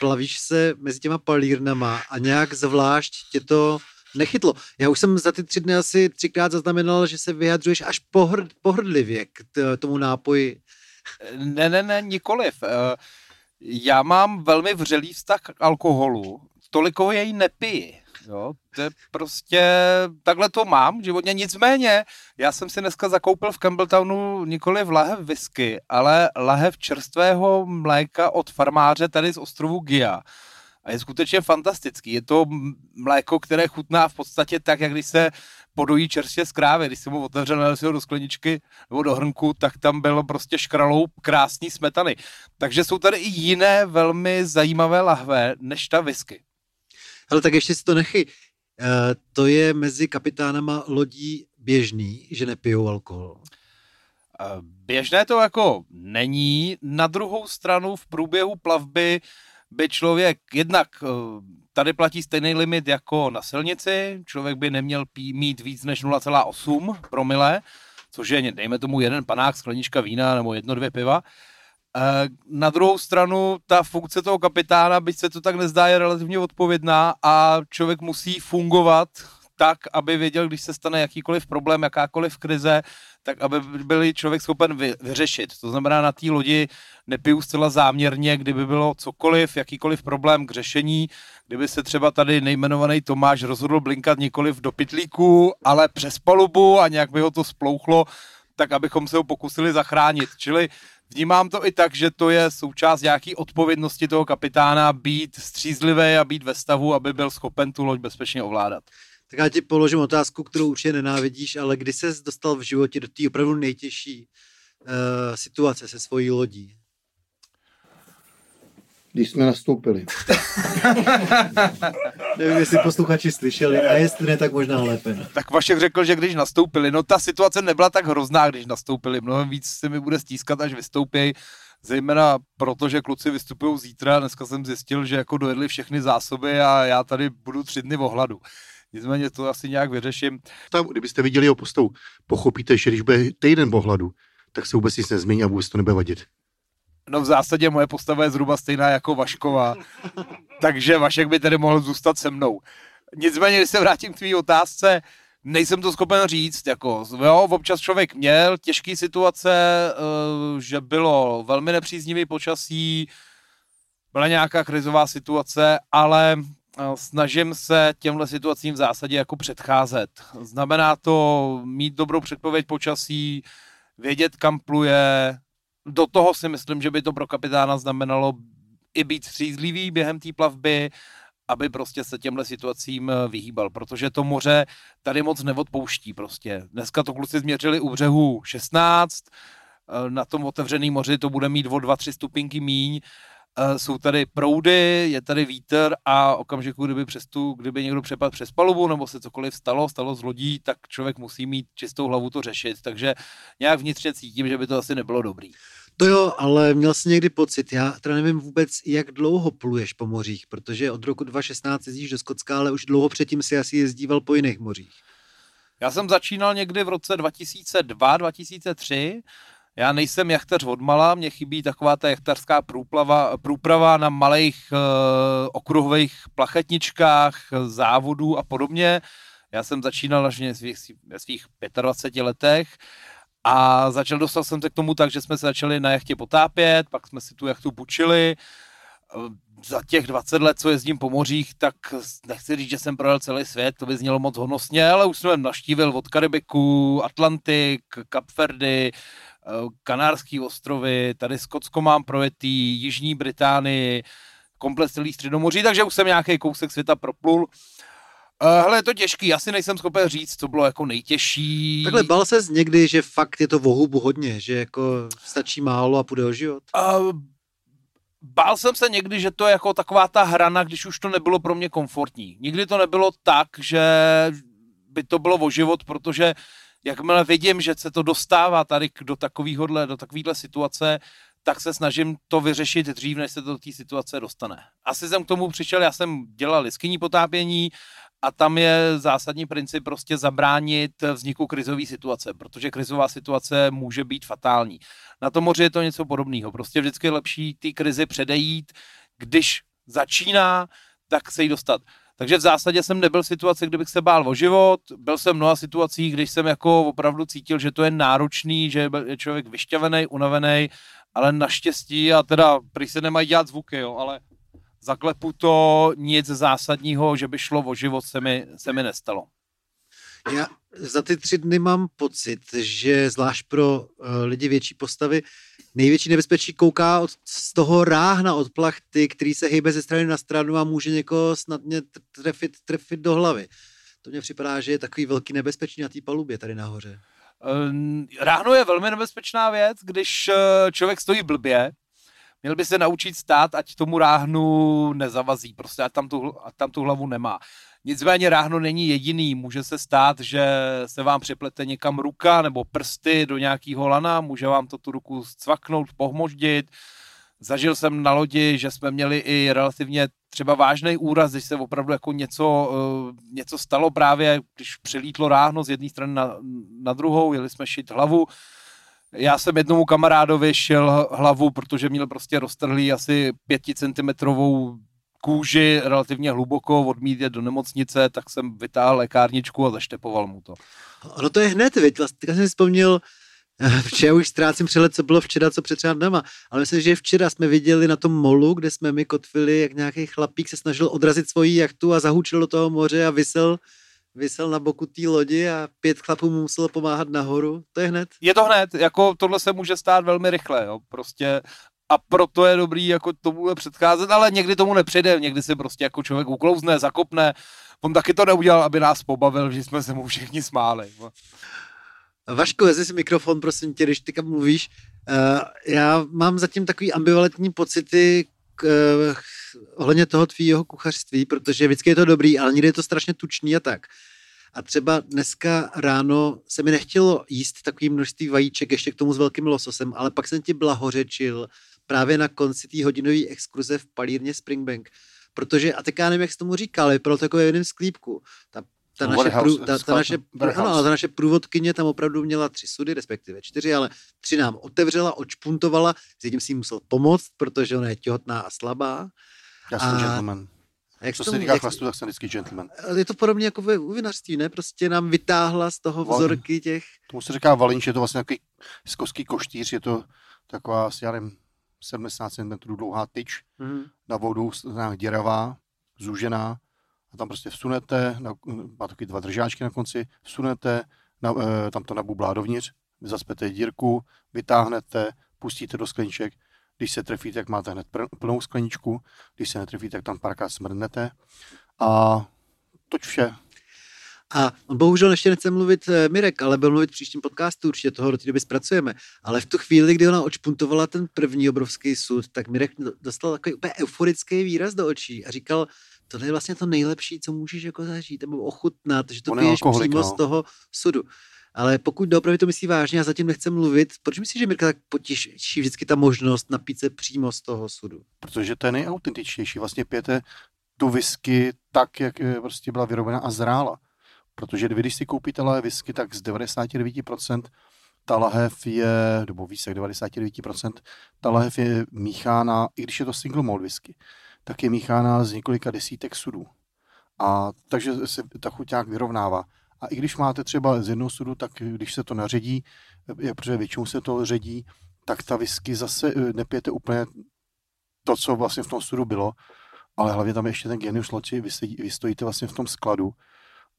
plavíš se mezi těma palírnama a nějak zvlášť tě to nechytlo. Já už jsem za ty tři dny asi třikrát zaznamenal, že se vyjadřuješ až pohrd, pohrdlivě k t- tomu nápoji. Ne, ne, ne, nikoliv. Eh, Já mám velmi vřelý vztah k alkoholu, toliko jej nepiji. Jo, to je prostě, takhle to mám v životě, nicméně, já jsem si dneska zakoupil v Campbelltownu nikoli v lahev whisky, ale lahev čerstvého mléka od farmáře tady z ostrovu Gia. A je skutečně fantastický. Je to mléko, které chutná v podstatě tak, jak když se podojí čerstvě z krávy. Když jsem ho otevřel, nalil si ho do skleničky nebo do hrnku, tak tam bylo prostě škralou krásný smetany. Takže jsou tady i jiné velmi zajímavé lahve než ta whisky. Ale tak ještě si to nechy. Uh, to je mezi kapitánama lodí běžný, že nepijou alkohol. Eh, Běžné to jako není. Na druhou stranu v průběhu plavby by člověk jednak eh, tady platí stejný limit jako na silnici, člověk by neměl pí, mít víc než 0,8 promile, což je, dejme tomu, jeden panák, sklenička vína nebo jedno, dvě piva. Eh, Na druhou stranu ta funkce toho kapitána, byť se to tak nezdá, je relativně odpovědná a člověk musí fungovat tak, aby věděl, když se stane jakýkoliv problém, jakákoliv krize, tak aby byl člověk schopen vy, vyřešit. To znamená, na té lodi nepiju zcela záměrně, kdyby bylo cokoliv, jakýkoliv problém k řešení, kdyby se třeba tady nejmenovaný Tomáš rozhodl blinkat nikoliv do pytlíku, ale přes palubu a nějak by ho to splouchlo, tak abychom se ho pokusili zachránit. Čili vnímám to i tak, že to je součást nějaký odpovědnosti toho kapitána být střízlivý a být ve stavu, aby byl schopen tu loď bezpečně ovládat. Tak já ti položím otázku, kterou určitě nenávidíš, ale kdy ses dostal v životě do té opravdu nejtěžší uh, situace se svojí lodí? Když jsme nastoupili. *laughs* Nevím, jestli posluchači slyšeli, a jestli ne, tak možná lépe. Tak Vašek řekl, že když nastoupili, no ta situace nebyla tak hrozná, když nastoupili. Mnohem víc se mi bude stískat, až vystoupí. Zejména proto, že kluci vystupují zítra. Dneska jsem zjistil, že jako dojedli všechny zásoby a já tady budu tři dny v ohladu. Nicméně to asi nějak vyřeším. Tam, kdybyste viděli jeho postavu, pochopíte, že když bude týden v ohladu, tak se vůbec nic nezmění a vůbec to nebude vadit. No v zásadě moje postava je zhruba stejná jako Vaškova, takže Vašek by tedy mohl zůstat se mnou. Nicméně, když se vrátím k tvý otázce, nejsem to schopen říct, jako, jo, občas člověk měl těžké situace, eh, že bylo velmi nepříznivý počasí, byla nějaká krizová situace, ale eh, snažím se těmhle situacím v zásadě jako předcházet. Znamená to mít dobrou předpověď počasí, vědět, kam pluje, do toho si myslím, že by to pro kapitána znamenalo i být střízlivý během té plavby, aby prostě se těmhle situacím eh, vyhýbal, protože to moře tady moc neodpouští prostě. Dneska to kluci změřili u břehu 16, eh, na tom otevřeném moři to bude mít o 2-3 stupinky míň, jsou tady proudy, je tady vítr a okamžiku, kdyby, přes tu, kdyby někdo přepadl přes palubu nebo se cokoliv stalo, stalo z lodí, tak člověk musí mít čistou hlavu to řešit. Takže nějak vnitřně cítím, že by to asi nebylo dobrý. To jo, ale měl jsi někdy pocit, já teda nevím vůbec, jak dlouho pluješ po mořích, protože od roku 2016 jezdíš do Skotska, ale už dlouho předtím si asi jezdíval po jiných mořích. Já jsem začínal někdy v roce 2002-2003, já nejsem jachtař odmala, mně chybí taková ta jachtařská průplava, průprava na malých uh, okruhových plachetničkách, závodů a podobně. Já jsem začínal až ve svých, svých 25 letech a začal, dostal jsem se k tomu tak, že jsme se začali na jachtě potápět, pak jsme si tu jachtu půjčili. Za těch 20 let, co jezdím po mořích, tak nechci říct, že jsem projel celý svět, to by znělo moc honosně, ale už jsem naštívil od Karibiku, Atlantik, Kapverdy, Eh, Kanárský ostrovy, tady Skotsko mám projetý, Jižní Británii, komplet celý středomoří, takže už jsem nějaký kousek světa proplul. Uh, hele, je to těžký, asi nejsem schopen říct, co bylo jako nejtěžší. Takhle bal ses někdy, že fakt je to vohubu hodně, že jako stačí málo a půjde o život? Uh, bál jsem se někdy, že to je jako taková ta hrana, když už to nebylo pro mě komfortní. Nikdy to nebylo tak, že by to bylo o život, protože jakmile vidím, že se to dostává tady do takovýhodle, do takovýhle situace, tak se snažím to vyřešit dřív, než se to do té situace dostane. Asi jsem k tomu přišel, já jsem dělal liskyní potápění a tam je zásadní princip prostě zabránit vzniku krizové situace, protože krizová situace může být fatální. Na tom moři je to něco podobného. Prostě vždycky je lepší ty krizi předejít, když začíná, tak se jí dostat. Takže v zásadě jsem nebyl v situaci, kdybych se bál o život. Byl jsem v mnoha situacích, když jsem jako opravdu cítil, že to je náročný, že je člověk vyšťavený, unavený, ale naštěstí, a teda prý se nemají dělat zvuky, jo, ale zaklepu to nic zásadního, že by šlo o život, se mi, se mi nestalo. Já za ty tři dny mám pocit, že zvlášť pro uh, lidi větší postavy největší nebezpečí kouká od, z toho ráhna od plachty, který se hýbe ze strany na stranu a může někoho snadně trefit, trefit do hlavy. To mně připadá, že je takový velký nebezpečí na té palubě tady nahoře. Uh, ráhno je velmi nebezpečná věc, když uh, člověk stojí blbě, měl by se naučit stát, ať tomu ráhnu nezavazí, prostě ať tam tu, ať tam tu hlavu nemá. Nicméně ráhno není jediný. Může se stát, že se vám připlete někam ruka nebo prsty do nějakého lana, může vám to tu ruku cvaknout, pohmoždit. Zažil jsem na lodi, že jsme měli i relativně třeba vážný úraz, když se opravdu jako něco, uh, něco stalo právě, když přilítlo ráhno z jedné strany na, na druhou, jeli jsme šit hlavu. Já jsem jednomu kamarádovi šel hlavu, protože měl prostě roztrhlý asi pěticentimetrovou kůži relativně hluboko, odmít je do nemocnice, tak jsem vytáhl lékárničku a zaštepoval mu to. Ono to je hned, viď? Vlastně jsem si vzpomněl, protože já už ztrácím přehled, co bylo včera, co před třeba dnema, ale myslím, že včera jsme viděli na tom molu, kde jsme my kotvili, jak nějaký chlapík se snažil odrazit svoji jachtu a zahučil do toho moře a vysel vysel na boku té lodi a pět chlapů mu muselo pomáhat nahoru. To je hned. Je to hned, jako tohle se může stát velmi rychle, jo. Prostě a proto je dobrý jako tomu předcházet, ale někdy tomu nepřejde, někdy si prostě jako člověk uklouzne, zakopne. On taky to neudělal, aby nás pobavil, že jsme se mu všichni smáli. Vaško, vezmi si mikrofon, prosím tě, když ty mluvíš. Uh, já mám zatím takový ambivalentní pocity uh, ohledně toho tvýho kuchařství, protože vždycky je to dobrý, ale někdy je to strašně tučný a tak. A třeba dneska ráno se mi nechtělo jíst takový množství vajíček ještě k tomu s velkým lososem, ale pak jsem ti blahořečil právě na konci té hodinové exkurze v palírně Springbank. Protože, a teď já nevím, jak jsi tomu říkal, vypadalo to jako v jednom sklípku. Ta, ta, No, naše, prů, ta, ta, naše, warehouse. ano, ale ta naše průvodkyně tam opravdu měla tři sudy, respektive čtyři, ale tři nám otevřela, očpuntovala, s jedním si jí musel pomoct, protože ona je těhotná a slabá. Já jsem A- gentleman. A jak Co se týká chlastu, tak jsem vždycky gentleman. je to podobně jako ve vinařství, ne? Prostě nám vytáhla z toho vzorky těch... Tomu se říká valinč, je to vlastně takový skoský koštýř, je to taková já nevím, 70 cm dlouhá tyč, Mhm. na vodu nějak děravá, zúžená a tam prostě vsunete, na, má taky dva držáčky na konci, vsunete, na, e, tam to nabublá dovnitř, zaspete dírku, vytáhnete, pustíte do skleniček, když se trefíte, tak máte hned plnou skleničku, když se netrefíte, tak tam párkrát smrdnete a toť vše. A on bohužel ještě nechce mluvit eh, Mirek, ale byl mluvit v příštím podcastu, určitě toho do té doby zpracujeme. Ale v tu chvíli, kdy ona očpuntovala ten první obrovský sud, tak Mirek do- dostal takový úplně euforický výraz do očí a říkal, tohle je vlastně to nejlepší, co můžeš jako zažít nebo ochutnat, že to piješ přímo no. z toho sudu. Ale pokud doopravdy to myslí vážně a zatím nechce mluvit, proč myslíš, že Mirka tak potěší vždycky ta možnost napít se přímo z toho sudu? protože to je nejautentičtější. Vlastně pijete tu whisky tak, jak prostě byla vyrobena a zrála. Protože když si koupíte lahev whisky, tak z 99% ta lahev je, nebo víc jak 99%, ta lahev je míchána, i když je to single malt whisky, tak je míchána z několika desítek sudů. A takže se ta chuť nějak vyrovnává. A i když máte třeba z jednoho sudu, tak když se to naředí, protože většinou se to ředí, tak ta whisky zase eh, nepijete úplně to, co vlastně v tom sudu bylo, ale hlavně tam je ještě ten genius loci, vy, vy stojíte vlastně v tom skladu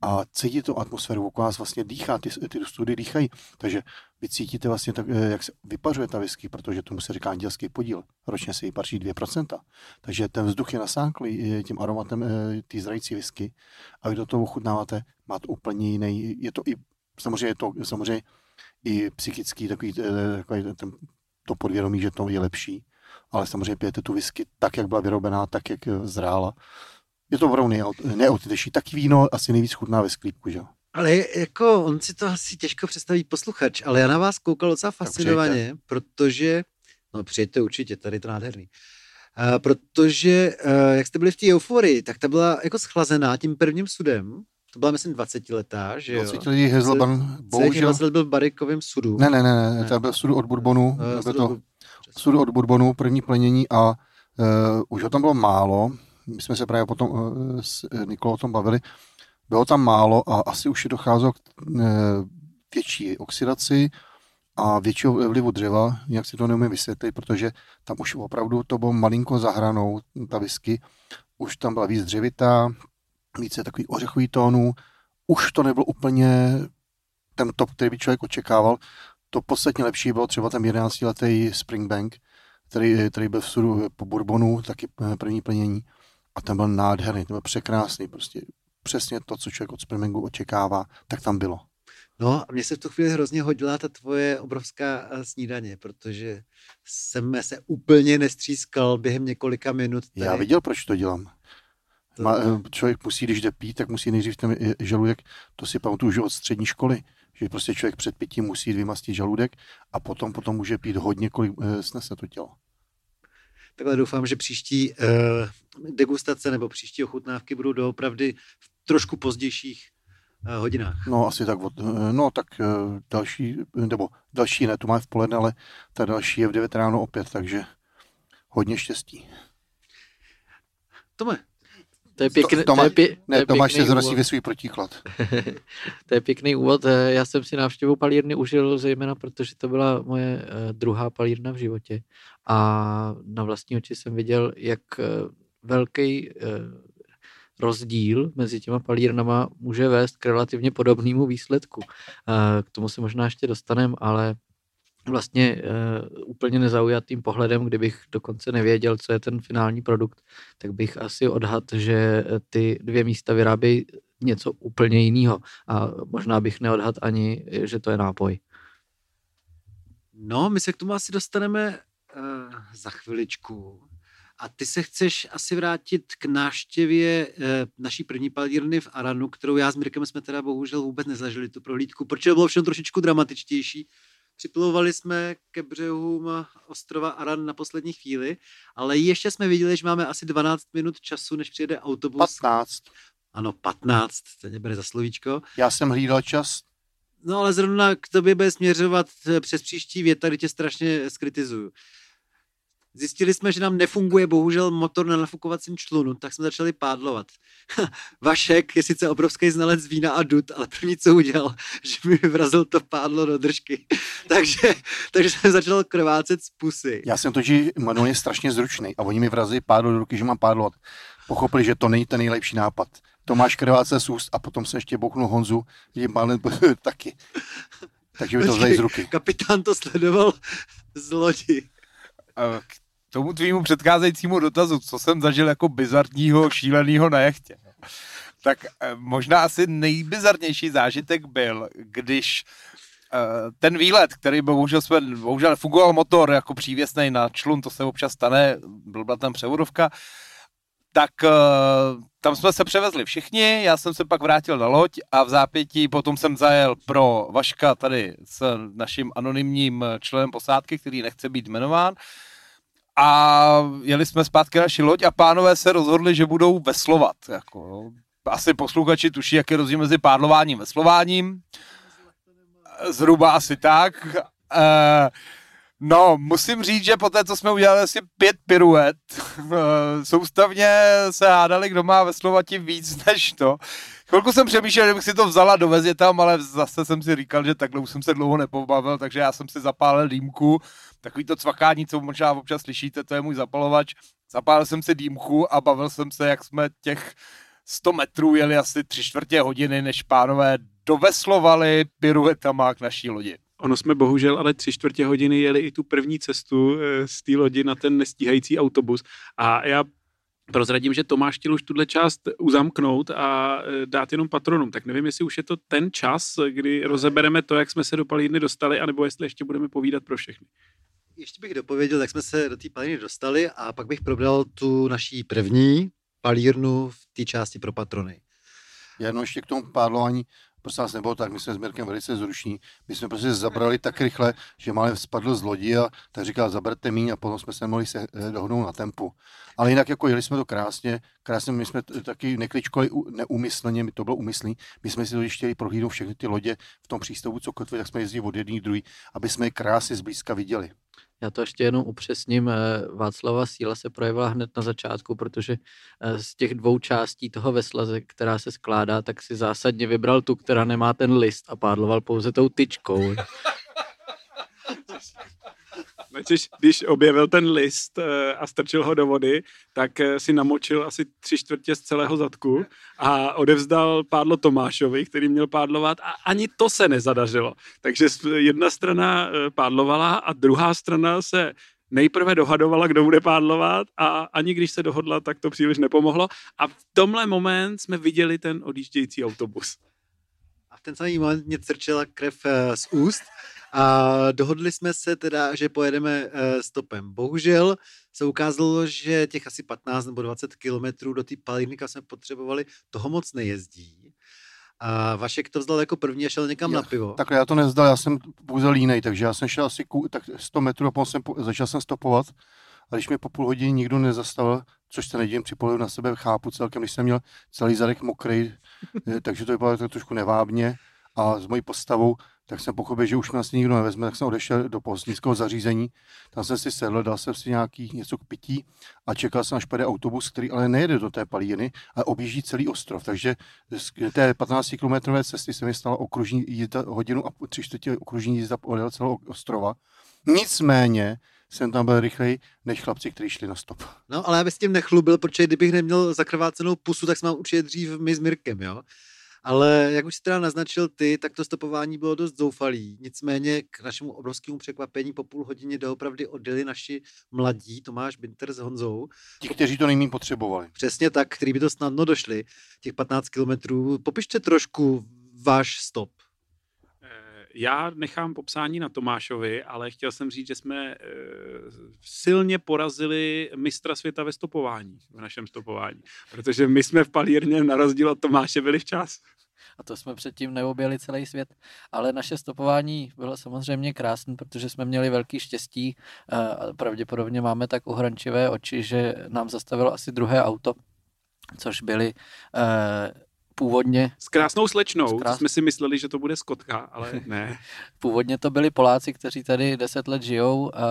a cítíte tu atmosféru, okolo vás vlastně dýchá, ty, ty study dýchají, takže vy cítíte vlastně, tak, eh, jak se vypařuje ta whisky, protože tomu se říká andělský podíl, ročně se jí paří 2%, takže ten vzduch je nasáklý eh, tím aromatem eh, té zrající whisky. A vy do toho ochutnáváte, má to úplně jiný, je to i, samozřejmě je to samozřejmě i psychický takový, takový ten, to podvědomí, že to je lepší, ale samozřejmě pijete tu whisky tak, jak byla vyrobená, tak, jak zrála. Je to opravdu neautentičnější. Taky víno asi nejvíc chutná ve sklípku, že jo? Ale jako on si to asi těžko představí posluchač, ale já na vás koukal docela fascinovaně, protože, no přijďte určitě, tady je to nádherný. Uh, protože, uh, jak jste byli v té euforii, tak ta byla jako schlazená tím prvním sudem. To byla, myslím, 20 letá, že jo? 20 lidí Hazelban, Celý těch bohužel... 20 let byl v barikovém sudu. Ne, ne, ne, ne, Ne. to byl sudu od Bourbonu, Eh, byl to byl- sudu od Bourbonu, první plenění a uh, už ho tam bylo málo. My jsme se právě potom uh, s eh, Nikolou o tom bavili. Bylo tam málo a asi už je docházelo k uh, větší oxidaci a většího vlivu dřeva, jak si to neumím vysvětlit, protože tam už opravdu to bylo malinko zahranou, ta whisky, už tam byla víc dřevitá, více takový ořechový tónů, už to nebyl úplně ten top, který by člověk očekával. To podstatně lepší bylo třeba ten 11-letý Springbank, který, který byl v sudu po Bourbonu, taky eh, první plnění. A ten byl nádherný, ten byl překrásný, prostě přesně to, co člověk od Springbanku očekává, tak tam bylo. No a mně se v tu chvíli hrozně hodila ta tvoje obrovská eh, snídaně, protože jsem se úplně nestřískal během několika minut. Tady. Já viděl, proč to dělám. To- Má, eh, člověk musí, když jde pít, tak musí nejdřív ten eh, žaludek, to si pamatuju už od střední školy, že prostě člověk před pitím musí vymastit žaludek a potom potom může pít hodně, kolik snese to tělo. Takhle doufám, že příští uh, degustace nebo příští ochutnávky budou doopravdy v trošku pozdějších uh, hodinách. No asi tak, od, eh, no tak eh, další, nebo další ne, tu máme v poledne, ale ta další je v 9 ráno opět, takže hodně štěstí. Tome, To je pěkný, To- to, je, pě, to Ne, je Tomáš pěkný se úvod. ve svůj protiklad. *laughs* To je pěkný úvod. Já jsem si návštěvu palírny užil zejména, protože to byla moje druhá palírna v životě. A na vlastní oči jsem viděl, jak eh, velký eh, rozdíl mezi těma palírnama může vést k relativně podobnému výsledku. Eh, K tomu se možná ještě dostaneme, ale vlastně úplně nezaujatým pohledem, kdybych dokonce nevěděl, co je ten finální produkt, tak bych asi odhad, že ty dvě místa vyrábějí něco úplně jiného. A možná bych neodhad ani, že to je nápoj. no my se k tomu asi dostaneme uh, za chviličku. A ty se chceš asi vrátit k návštěvě e, naší první palírny v Aranu, kterou já s Mirkem jsme teda bohužel vůbec nezažili tu prohlídku, protože bylo všechno trošičku dramatičtější. Připlovali jsme ke břehům ostrova Aran na poslední chvíli, ale ještě jsme viděli, že máme asi 12 minut času, než přijede autobus. 15. Ano, 15, to nebere za slovíčko. Já jsem hlídal čas. No ale zrovna k tobě bude směřovat eh, přes příští věta, kdy tě strašně skritizuju. Zjistili jsme, že nám nefunguje bohužel motor na nafukovacím člunu, tak jsme začali pádlovat. Vašek je sice obrovský znalec vína a dud, ale první, co udělal, *laughs* že mi vyvrazil to pádlo do držky. *laughs* takže, takže jsem začal krvácet z pusy. Já jsem totiž manuálně strašně zručný a oni mi vrazí pádlo do ruky, že mám pádlovat. Pochopili, že to není ten nejlepší nápad. Tomáš krváce z úst a potom se ještě bouchnul Honzu, že pádlem *laughs* taky. Takže by to vzali z ruky. Kapitán to sledoval z lodi. Tomu tvýmu předcházejícímu dotazu, co jsem zažil jako bizarního, šíleného na jachtě. Tak eh, možná asi nejbizarnější zážitek byl, když eh, ten výlet, který bohužel, jsme, bohužel fungoval motor jako přívěsnej na člun, to se občas stane, byla tam převodovka, tak eh, tam jsme se převezli všichni, já jsem se pak vrátil na loď a v zápětí potom jsem zajel pro Vaška tady s naším anonymním členem posádky, který nechce být jmenován. A jeli jsme zpátky na naši loď a pánové se rozhodli, že budou veslovat. Jako, jo. asi posluchači tuší, jak je rozdíl mezi pádlováním a veslováním. Zhruba asi tak. E, no, musím říct, že po té, co jsme udělali asi pět piruet, eh, soustavně se hádali, kdo má veslovati víc než to. Chvilku jsem přemýšlel, že bych si to vzala, dovezě tam, ale zase jsem si říkal, že takhle už jsem se dlouho nepobavil, takže já jsem si zapálil dýmku, takový to cvakání, co možná občas slyšíte, to je můj zapalovač. Zapálil jsem si dýmku a bavil jsem se, jak jsme těch 100 metrů jeli asi tři čtvrtě hodiny, než pánové doveslovali piruetama k naší lodi. Ono jsme bohužel ale tři čtvrtě hodiny jeli i tu první cestu eh, z té lodi na ten nestíhající autobus. A já prozradím, že Tomáš chtěl už tuhle část uzamknout a eh, dát jenom patronům. Tak nevím, jestli už je to ten čas, kdy rozebereme to, jak jsme se do palírny dostali, anebo jestli ještě budeme povídat pro všechny. Ještě bych dopověděl, jak jsme se do té palírny dostali a pak bych probral tu naší první palírnu v té části pro patrony. Já jenom ještě k tomu pádlování, prostě nás nebylo tak, my jsme s Mirkem velice zruční, my jsme prostě zabrali tak rychle, že malé spadl z lodi a tak říkal, zaberte míň a potom jsme se mohli se eh, dohodnout na tempu. Ale jinak jako jeli jsme to krásně, krásně, my jsme taky nekličkovali neumyslně, my to bylo umyslný, my jsme si to chtěli prohlídnout všechny ty lodě v tom přístavu, co kotvy, tak jsme jezdili od jedný k druhý, aby jsme je krásně zblízka viděli. Já to ještě jenom upřesním. eh, Václava síla se projevila hned na začátku, protože eh, z těch dvou částí toho vesla, která se skládá, tak si zásadně vybral tu, která nemá ten list a pádloval pouze tou tyčkou. *laughs* Když, když objevil ten list eh, a strčil ho do vody, tak eh, si namočil asi tři čtvrtě z celého zadku a odevzdal pádlo Tomášovi, který měl pádlovat a ani to se nezadařilo. Takže jedna strana eh, pádlovala a druhá strana se nejprve dohadovala, kdo bude pádlovat a ani když se dohodla, tak to příliš nepomohlo. A v tomhle moment jsme viděli ten odjíždějící autobus. A v ten samý moment mě crčela krev z úst a dohodli jsme se teda, že pojedeme eh, stopem. Bohužel se ukázalo, že těch asi 15 nebo 20 kilometrů do té palírny, kam jsme potřebovali, toho moc nejezdí. A Vašek to vzdal jako první a šel někam Já- na pivo. Takhle já to nezdal, já jsem pouze línej, takže já jsem šel asi ku, tak 100 metrů a potom jsem, začal jsem stopovat. A když mě po půl hodině nikdo nezastavil, což se nedivím, při pohledu na sebe chápu celkem, když jsem měl celý zadek mokrý, eh, takže to vypadalo tak trošku nevábně. A s mojí postavou, tak jsem pochopil, že už asi nikdo nevezme, tak jsem odešel do pohostnického zařízení. Tam jsem si sedl, dal jsem si nějaký něco k pití a čekal jsem, až pojede autobus, který ale nejede do té palírny, ale objíždí celý ostrov. Takže z té 15 km cesty se mi stala okružní jízda hodinu a tři čtvrtě okružní jízda podél celého ostrova. Nicméně jsem tam byl rychleji než chlapci, kteří šli na stop. No, ale já bych s tím nechlubil, protože kdybych neměl zakrvácenou pusu, tak jsme mám určitě dřív my s Mirkem, jo. Ale jak už jsi teda naznačil ty, tak to stopování bylo dost zoufalý. Nicméně k našemu obrovskému překvapení po půl hodině doopravdy odjeli naši mladí, Tomáš Binter s Honzou, Ti, kteří to nejmín potřebovali. přesně tak, který by to snadno došli, těch 15 kilometrů. Popište trošku váš stop. Eh, já nechám popsání na Tomášovi, ale chtěl jsem říct, že jsme e, silně porazili mistra světa ve stopování, v našem stopování. Protože my jsme v palírně na rozdíl od Tomáše byli včas. A to jsme předtím neobjeli celý svět. Ale naše stopování bylo samozřejmě krásné, protože jsme měli velký štěstí. eh, a Pravděpodobně máme tak uhrančivé oči, že nám zastavilo asi druhé auto, což byly eh, původně S krásnou slečnou, S krás- jsme si mysleli, že to bude skotka, ale *laughs* ne. Původně to byli Poláci, kteří tady deset let žijou. A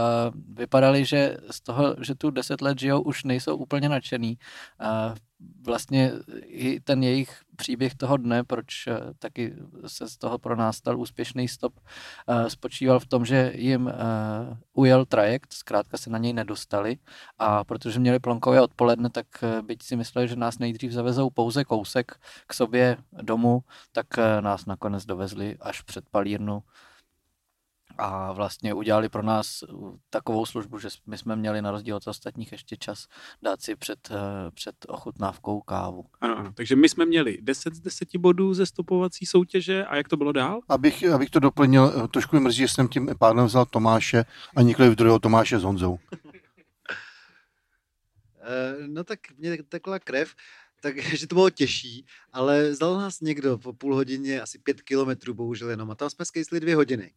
vypadali, že z toho, že tu deset let žijou, už nejsou úplně nadšený. A vlastně i ten jejich příběh toho dne, proč eh, taky se z toho pro nás stal úspěšný stop, eh, spočíval v tom, že jim eh, ujel trajekt, zkrátka se na něj nedostali. A protože měli plonkové odpoledne, tak byť si mysleli, že nás nejdřív zavezou pouze kousek k sobě domů, tak nás nakonec dovezli až před palírnu a vlastně udělali pro nás uh, takovou službu, že my jsme měli na rozdíl od ostatních ještě čas dát si před, eh, před ochutnávkou kávu. Ano, ano. Takže my jsme měli 10 z 10 bodů ze stopovací soutěže a jak to bylo dál? Abych, abych to doplnil, eh, trošku mi mrzí, že jsem tím pádem vzal Tomáše a nikoli v druhého Tomáše s Honzou. *laughs* Eh, No tak mě tekla krev, takže to bylo těžší, ale vzal nás někdo po půl hodině, asi pět kilometrů bohužel jenom, a tam jsme skejsli dvě hodiny.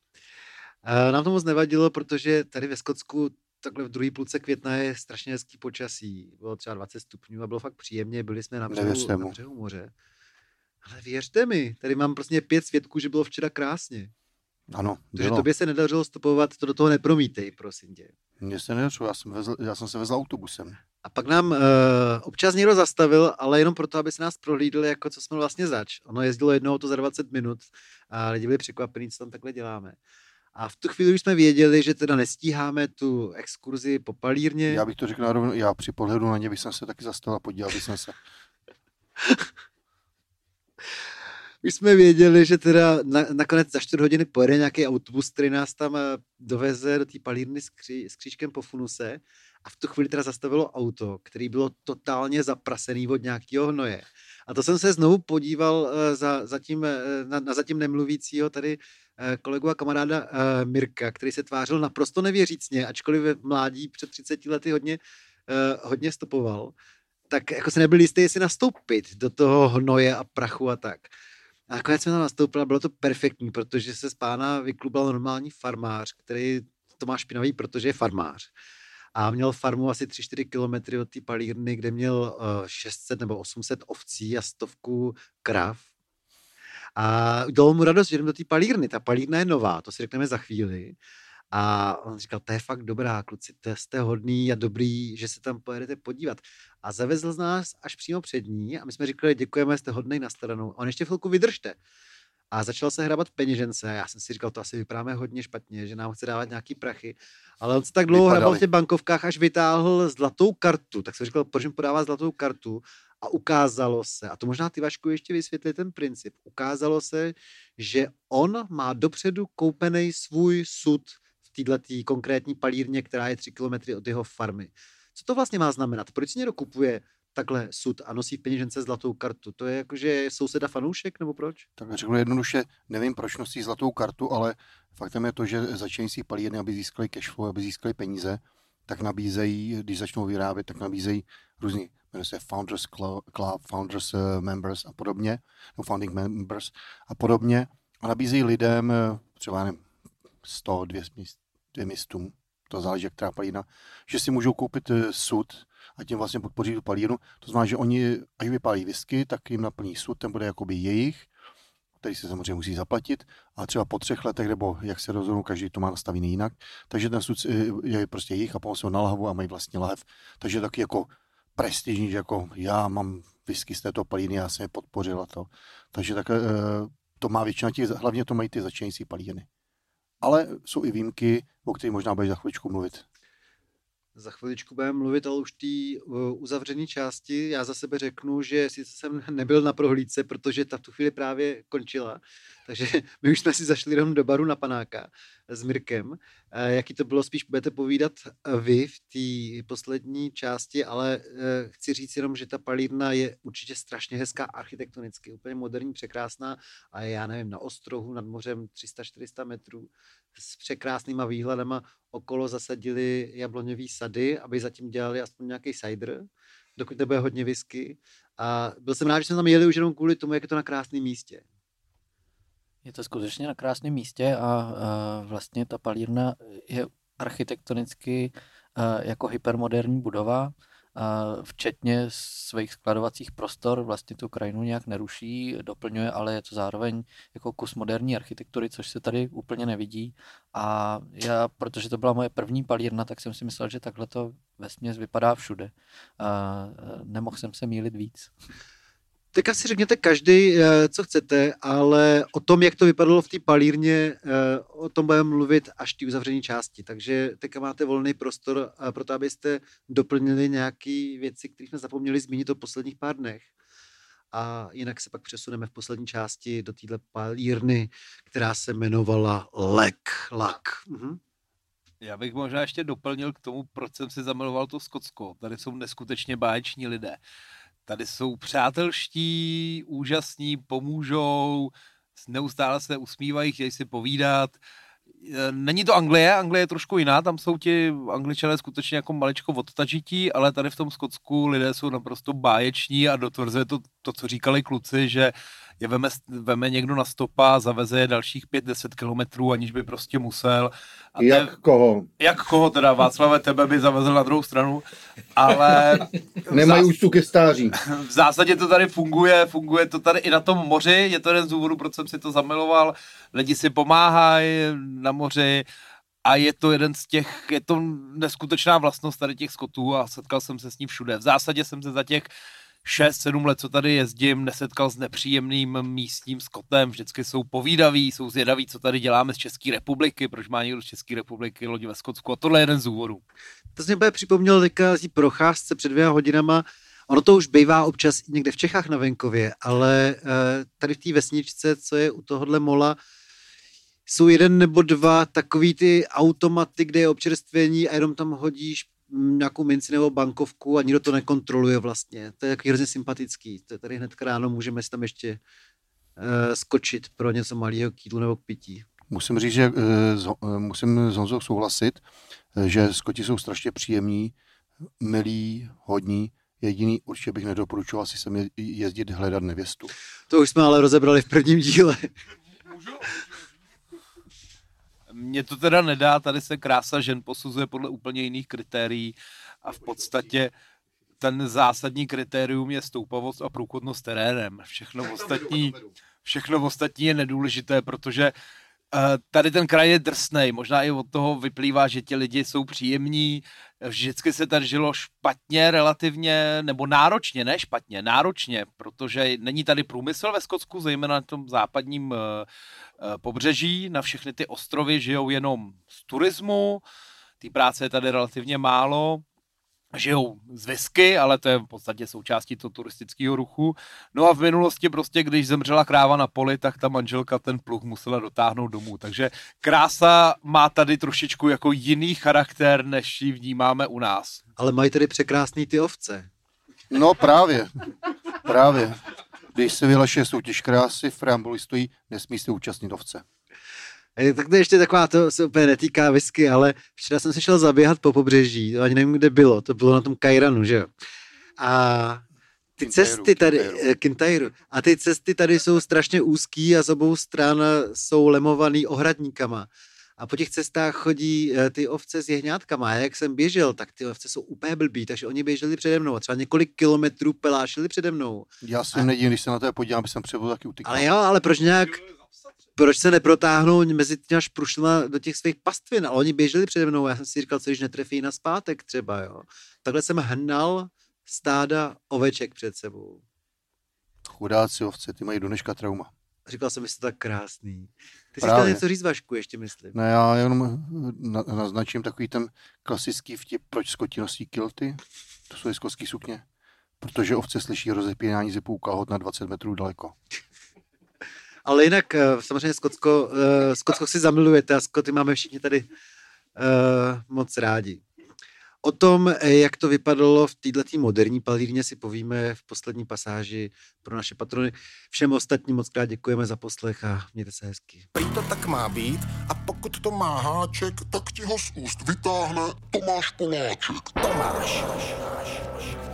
Nám to moc nevadilo, protože tady ve Skotsku takhle v druhé půlce května je strašně hezký počasí. Bylo třeba 20 stupňů a bylo fakt příjemně, byli jsme na břehu, na břehu moře. Ale věřte mi, tady mám prostě pět svědků, že bylo včera krásně. Ano, Takže bylo. tobě se nedařilo stopovat, to do toho nepromítej, prosím tě. Mně se nedařilo, já jsem, vezl, já jsem se vezl autobusem. A pak nám uh, občas někdo zastavil, ale jenom proto, aby se nás prohlídli, jako co jsme vlastně zač. Ono jezdilo jedno auto za 20 minut a lidi byli překvapení, co tam takhle děláme. A v tu chvíli už jsme věděli, že teda nestíháme tu exkurzi po palírně. Já bych to řekl narovno, já při pohledu na ně bych se taky zastavil a podíval bych se. *laughs* Už jsme věděli, že teda na, nakonec za 4 hodiny pojede nějaký autobus, který nás tam eh, doveze do té palírny s, kří, s křížkem po funuse. A v tu chvíli teda zastavilo auto, který bylo totálně zaprasený od nějakého hnoje. A to jsem se znovu podíval eh, za, za tím, eh, na, na zatím nemluvícího tady kolegu a kamaráda eh, Mirka, který se tvářil naprosto nevěřícně, ačkoliv ve mládí před 30 lety hodně, eh, hodně stopoval, tak jako se nebyl jistý, jestli nastoupit do toho hnoje a prachu a tak. A nakonec jsme tam nastoupili a bylo to perfektní, protože se z pána vyklubal normální farmář, který to má špinavý, protože je farmář. A měl farmu asi 3-4 kilometry od té palírny, kde měl uh, 600 nebo 800 ovcí a stovku krav. A udělalo mu radost, že jdeme do té palírny. Ta palírna je nová, to si řekneme za chvíli. A on říkal, to je fakt dobrá, kluci, to jste hodný a dobrý, že se tam pojedete podívat. A zavezl z nás až přímo před ní a my jsme říkali, děkujeme, jste hodnej na stranu. On ještě chvilku vydržte. A začal se hrabat peněžence. Já jsem si říkal, to asi vypadáme hodně špatně, že nám chce dávat nějaký prachy. Ale on se tak dlouho hrabal v těch bankovkách, až vytáhl zlatou kartu. Tak jsem říkal, proč mi podává zlatou kartu? A ukázalo se, a to možná ty Vašku ještě vysvětli ten princip, ukázalo se, že on má dopředu koupený svůj sud v této konkrétní palírně, která je 3 kilometry od jeho farmy. Co to vlastně má znamenat? Proč si někdo kupuje takhle sud a nosí v peněžence zlatou kartu? To je jako, že je souseda fanoušek, nebo proč? Tak řeknu jednoduše, nevím, proč nosí zlatou kartu, ale faktem je to, že začínající palírny, aby získali cashflow, aby získali peníze, tak nabízejí, když začnou vyrábět, tak nabízejí různý, jmenuje se Founders Club, Founders eh, Members a podobně, no Founding Members a podobně, a nabízejí lidem eh, třeba nevím, 100, 200 míst, dvě místům, to záleží, jak která palírna, že si můžou koupit eh, sud a tím vlastně podpoří tu palírnu. To znamená, že oni, až vypálí whisky, tak jim naplní sud, ten bude jakoby jejich, který se samozřejmě musí zaplatit, a třeba po třech letech, nebo jak se rozhodnou, každý to má nastavený jinak, takže ten sud eh, je prostě jejich a se ho na lahavu a mají vlastně lahev. Takže taky jako prestižní, že jako já mám whisky z této palíny, já jsem je podpořil a to. Takže tak, eh, to má většina těch, hlavně to mají ty začínající palíny. Ale jsou i výjimky, o kterých možná budeš za chviličku mluvit. Za chviličku budeme mluvit, ale už té uh, uzavřené části. Já za sebe řeknu, že sice jsem *laughs* nebyl na prohlídce, protože ta v tu chvíli právě končila, Takže *laughs* my už jsme si zašli jenom do baru na panáka s Mirkem. Eh, Jaký to bylo, spíš budete povídat eh, vy v té poslední části, ale eh, chci říct jenom, že ta palírna je určitě strašně hezká architektonicky, úplně moderní, překrásná a já nevím, na ostrohu nad mořem 300-400 metrů s překrásnýma výhledama. Okolo zasadili jabloňový sady, aby zatím dělali aspoň nějaký cider, dokud nebude hodně whisky. A byl jsem rád, že jsme tam jeli už jenom kvůli tomu, jak je to na krásném místě. Je to skutečně na krásném místě a, a vlastně ta palírna je architektonicky a, jako hypermoderní budova, včetně svých skladovacích prostor, vlastně tu krajinu nějak neruší, doplňuje, ale je to zároveň jako kus moderní architektury, což se tady úplně nevidí. A já, protože to byla moje první palírna, tak jsem si myslel, že takhle to vesměs vypadá všude. A nemohl jsem se mílit víc. Teďka si řekněte každý, eh, co chcete, ale o tom, jak to vypadalo v té palírně, eh, o tom budeme mluvit až v té uzavření části. Takže teďka máte volný prostor eh, pro to, abyste doplnili nějaké věci, které jsme zapomněli zmínit o posledních pár dnech. A jinak se pak přesuneme v poslední části do téhle palírny, která se jmenovala Lek. Lak. Mhm. Já bych možná ještě doplnil k tomu, proč jsem si zamiloval to Skotsko. Tady jsou neskutečně báječní lidé. Tady jsou přátelští, úžasní, pomůžou, neustále se usmívají, chtějí si povídat. E, Není to Anglie, Anglie je trošku jiná, tam jsou ti angličané skutečně jako maličko odtažití, ale tady v tom Skotsku lidé jsou naprosto báječní a dotvrzuje to, to co říkali kluci, že je veme, veme někdo na stopa, zaveze je dalších 5-10 kilometrů, aniž by prostě musel. A Jak te, koho? jak koho teda, Václave, tebe by zavezl na druhou stranu, ale *laughs* Nemají zás, úctu ke stáří. v zásadě to tady funguje, funguje to tady i na tom moři, je to jeden z důvodů, proč jsem si to zamiloval, lidi si pomáhají na moři, a je to jeden z těch, je to neskutečná vlastnost tady těch skotů a setkal jsem se s ní všude. V zásadě jsem se za těch 6-7 let, co tady jezdím, nesetkal s nepříjemným místním skotem, vždycky jsou povídaví, jsou zvědaví, co tady děláme z České republiky, proč má někdo z České republiky lodi ve Skotsku a tohle je jeden z důvodů. To jsem mě připomněl teďka z procházce před dvěma hodinama. Ono to už bývá občas někde v Čechách na venkově, ale eh, tady v té vesničce, co je u tohohle mola, jsou jeden nebo dva takový ty automaty, kde je občerstvení a jenom tam hodíš nějakou minci nebo bankovku a nikdo to nekontroluje vlastně. To je takový hrozně sympatický. To je tady hned ráno, můžeme si tam ještě uh, skočit pro něco malého k jídlu nebo k pití. Musím říct, že s Ho- eh, musím s Honzou souhlasit, eh, že Skoti jsou strašně příjemní, milí, hodní. Jediný určitě bych nedoporučoval si sem je- jezdit hledat nevěstu. To už jsme ale rozebrali v prvním díle. Mně to teda nedá, tady se krása žen posuzuje podle úplně jiných kritérií a v podstatě ten zásadní kritérium je stoupavost a průchodnost terénem. Všechno ostatní, všechno ostatní je nedůležité, protože uh, tady ten kraj je drsnej, možná i od toho vyplývá, že ti lidi jsou příjemní, vždycky se tady žilo špatně relativně, nebo náročně, ne špatně, náročně, protože není tady průmysl ve Skotsku, zejména na tom západním uh, uh, pobřeží, na všechny ty ostrovy žijou jenom z turismu, té práce je tady relativně málo, žijou z whisky, ale to je v podstatě součástí toho turistického ruchu. No a v minulosti prostě, když zemřela kráva na poli, tak ta manželka ten pluh musela dotáhnout domů. Takže krása má tady trošičku jako jiný charakter, než ji vnímáme u nás. Ale mají tady překrásný ty ovce. No právě, právě. Když se vyhlašuje soutěž krásy, v preambuli stojí, nesmí se účastnit ovce. Eh, Tak to je ještě taková, to se úplně netýká whisky, ale včera jsem se šel zaběhat po pobřeží, to ani nevím, kde bylo, to bylo na tom Kairanu, že jo. A ty Kintairu, cesty tady, Kintairu. eh, Kintairu, a ty cesty tady jsou strašně úzký a z obou stran jsou lemovaný ohradníkama. A po těch cestách chodí eh, ty ovce s jehňátkama. A jak jsem běžel, tak ty ovce jsou úplně blbý, takže oni běželi přede mnou. A třeba několik kilometrů pelášili přede mnou. Já jsem nedivím, když se na to podívám, aby jsem přebyl taky utykal. Ale jo, ale proč nějak, proč se neprotáhnou mezi těma šprušlima do těch svých pastvin? Ale oni běželi přede mnou, a já jsem si říkal, co když netrefí na zpátek třeba, jo. Takhle jsem hnal stáda oveček před sebou. Chudáci ovce, ty mají do dneška trauma. Říkal jsem, že jste tak krásný. Ty jsi Právě. chtěl něco říct, Vašku, ještě myslím. Ne, já jenom na, naznačím takový ten klasický vtip, proč skoti nosí kilty. To jsou skotský sukně. Protože ovce slyší rozepínání zipů kalhot na 20 metrů daleko. Ale jinak eh, samozřejmě Skotsko, eh, Skotsko si zamilujete a Skoty máme všichni tady uh, moc rádi. O tom, eh, jak to vypadalo v této moderní palírně, si povíme v poslední pasáži pro naše patrony. Všem ostatním moc krát děkujeme za poslech a mějte se hezky. Prý to tak má být a pokud to má háček, tak ti ho z úst vytáhne Tomáš Poláček. Tomáš. Tomáš.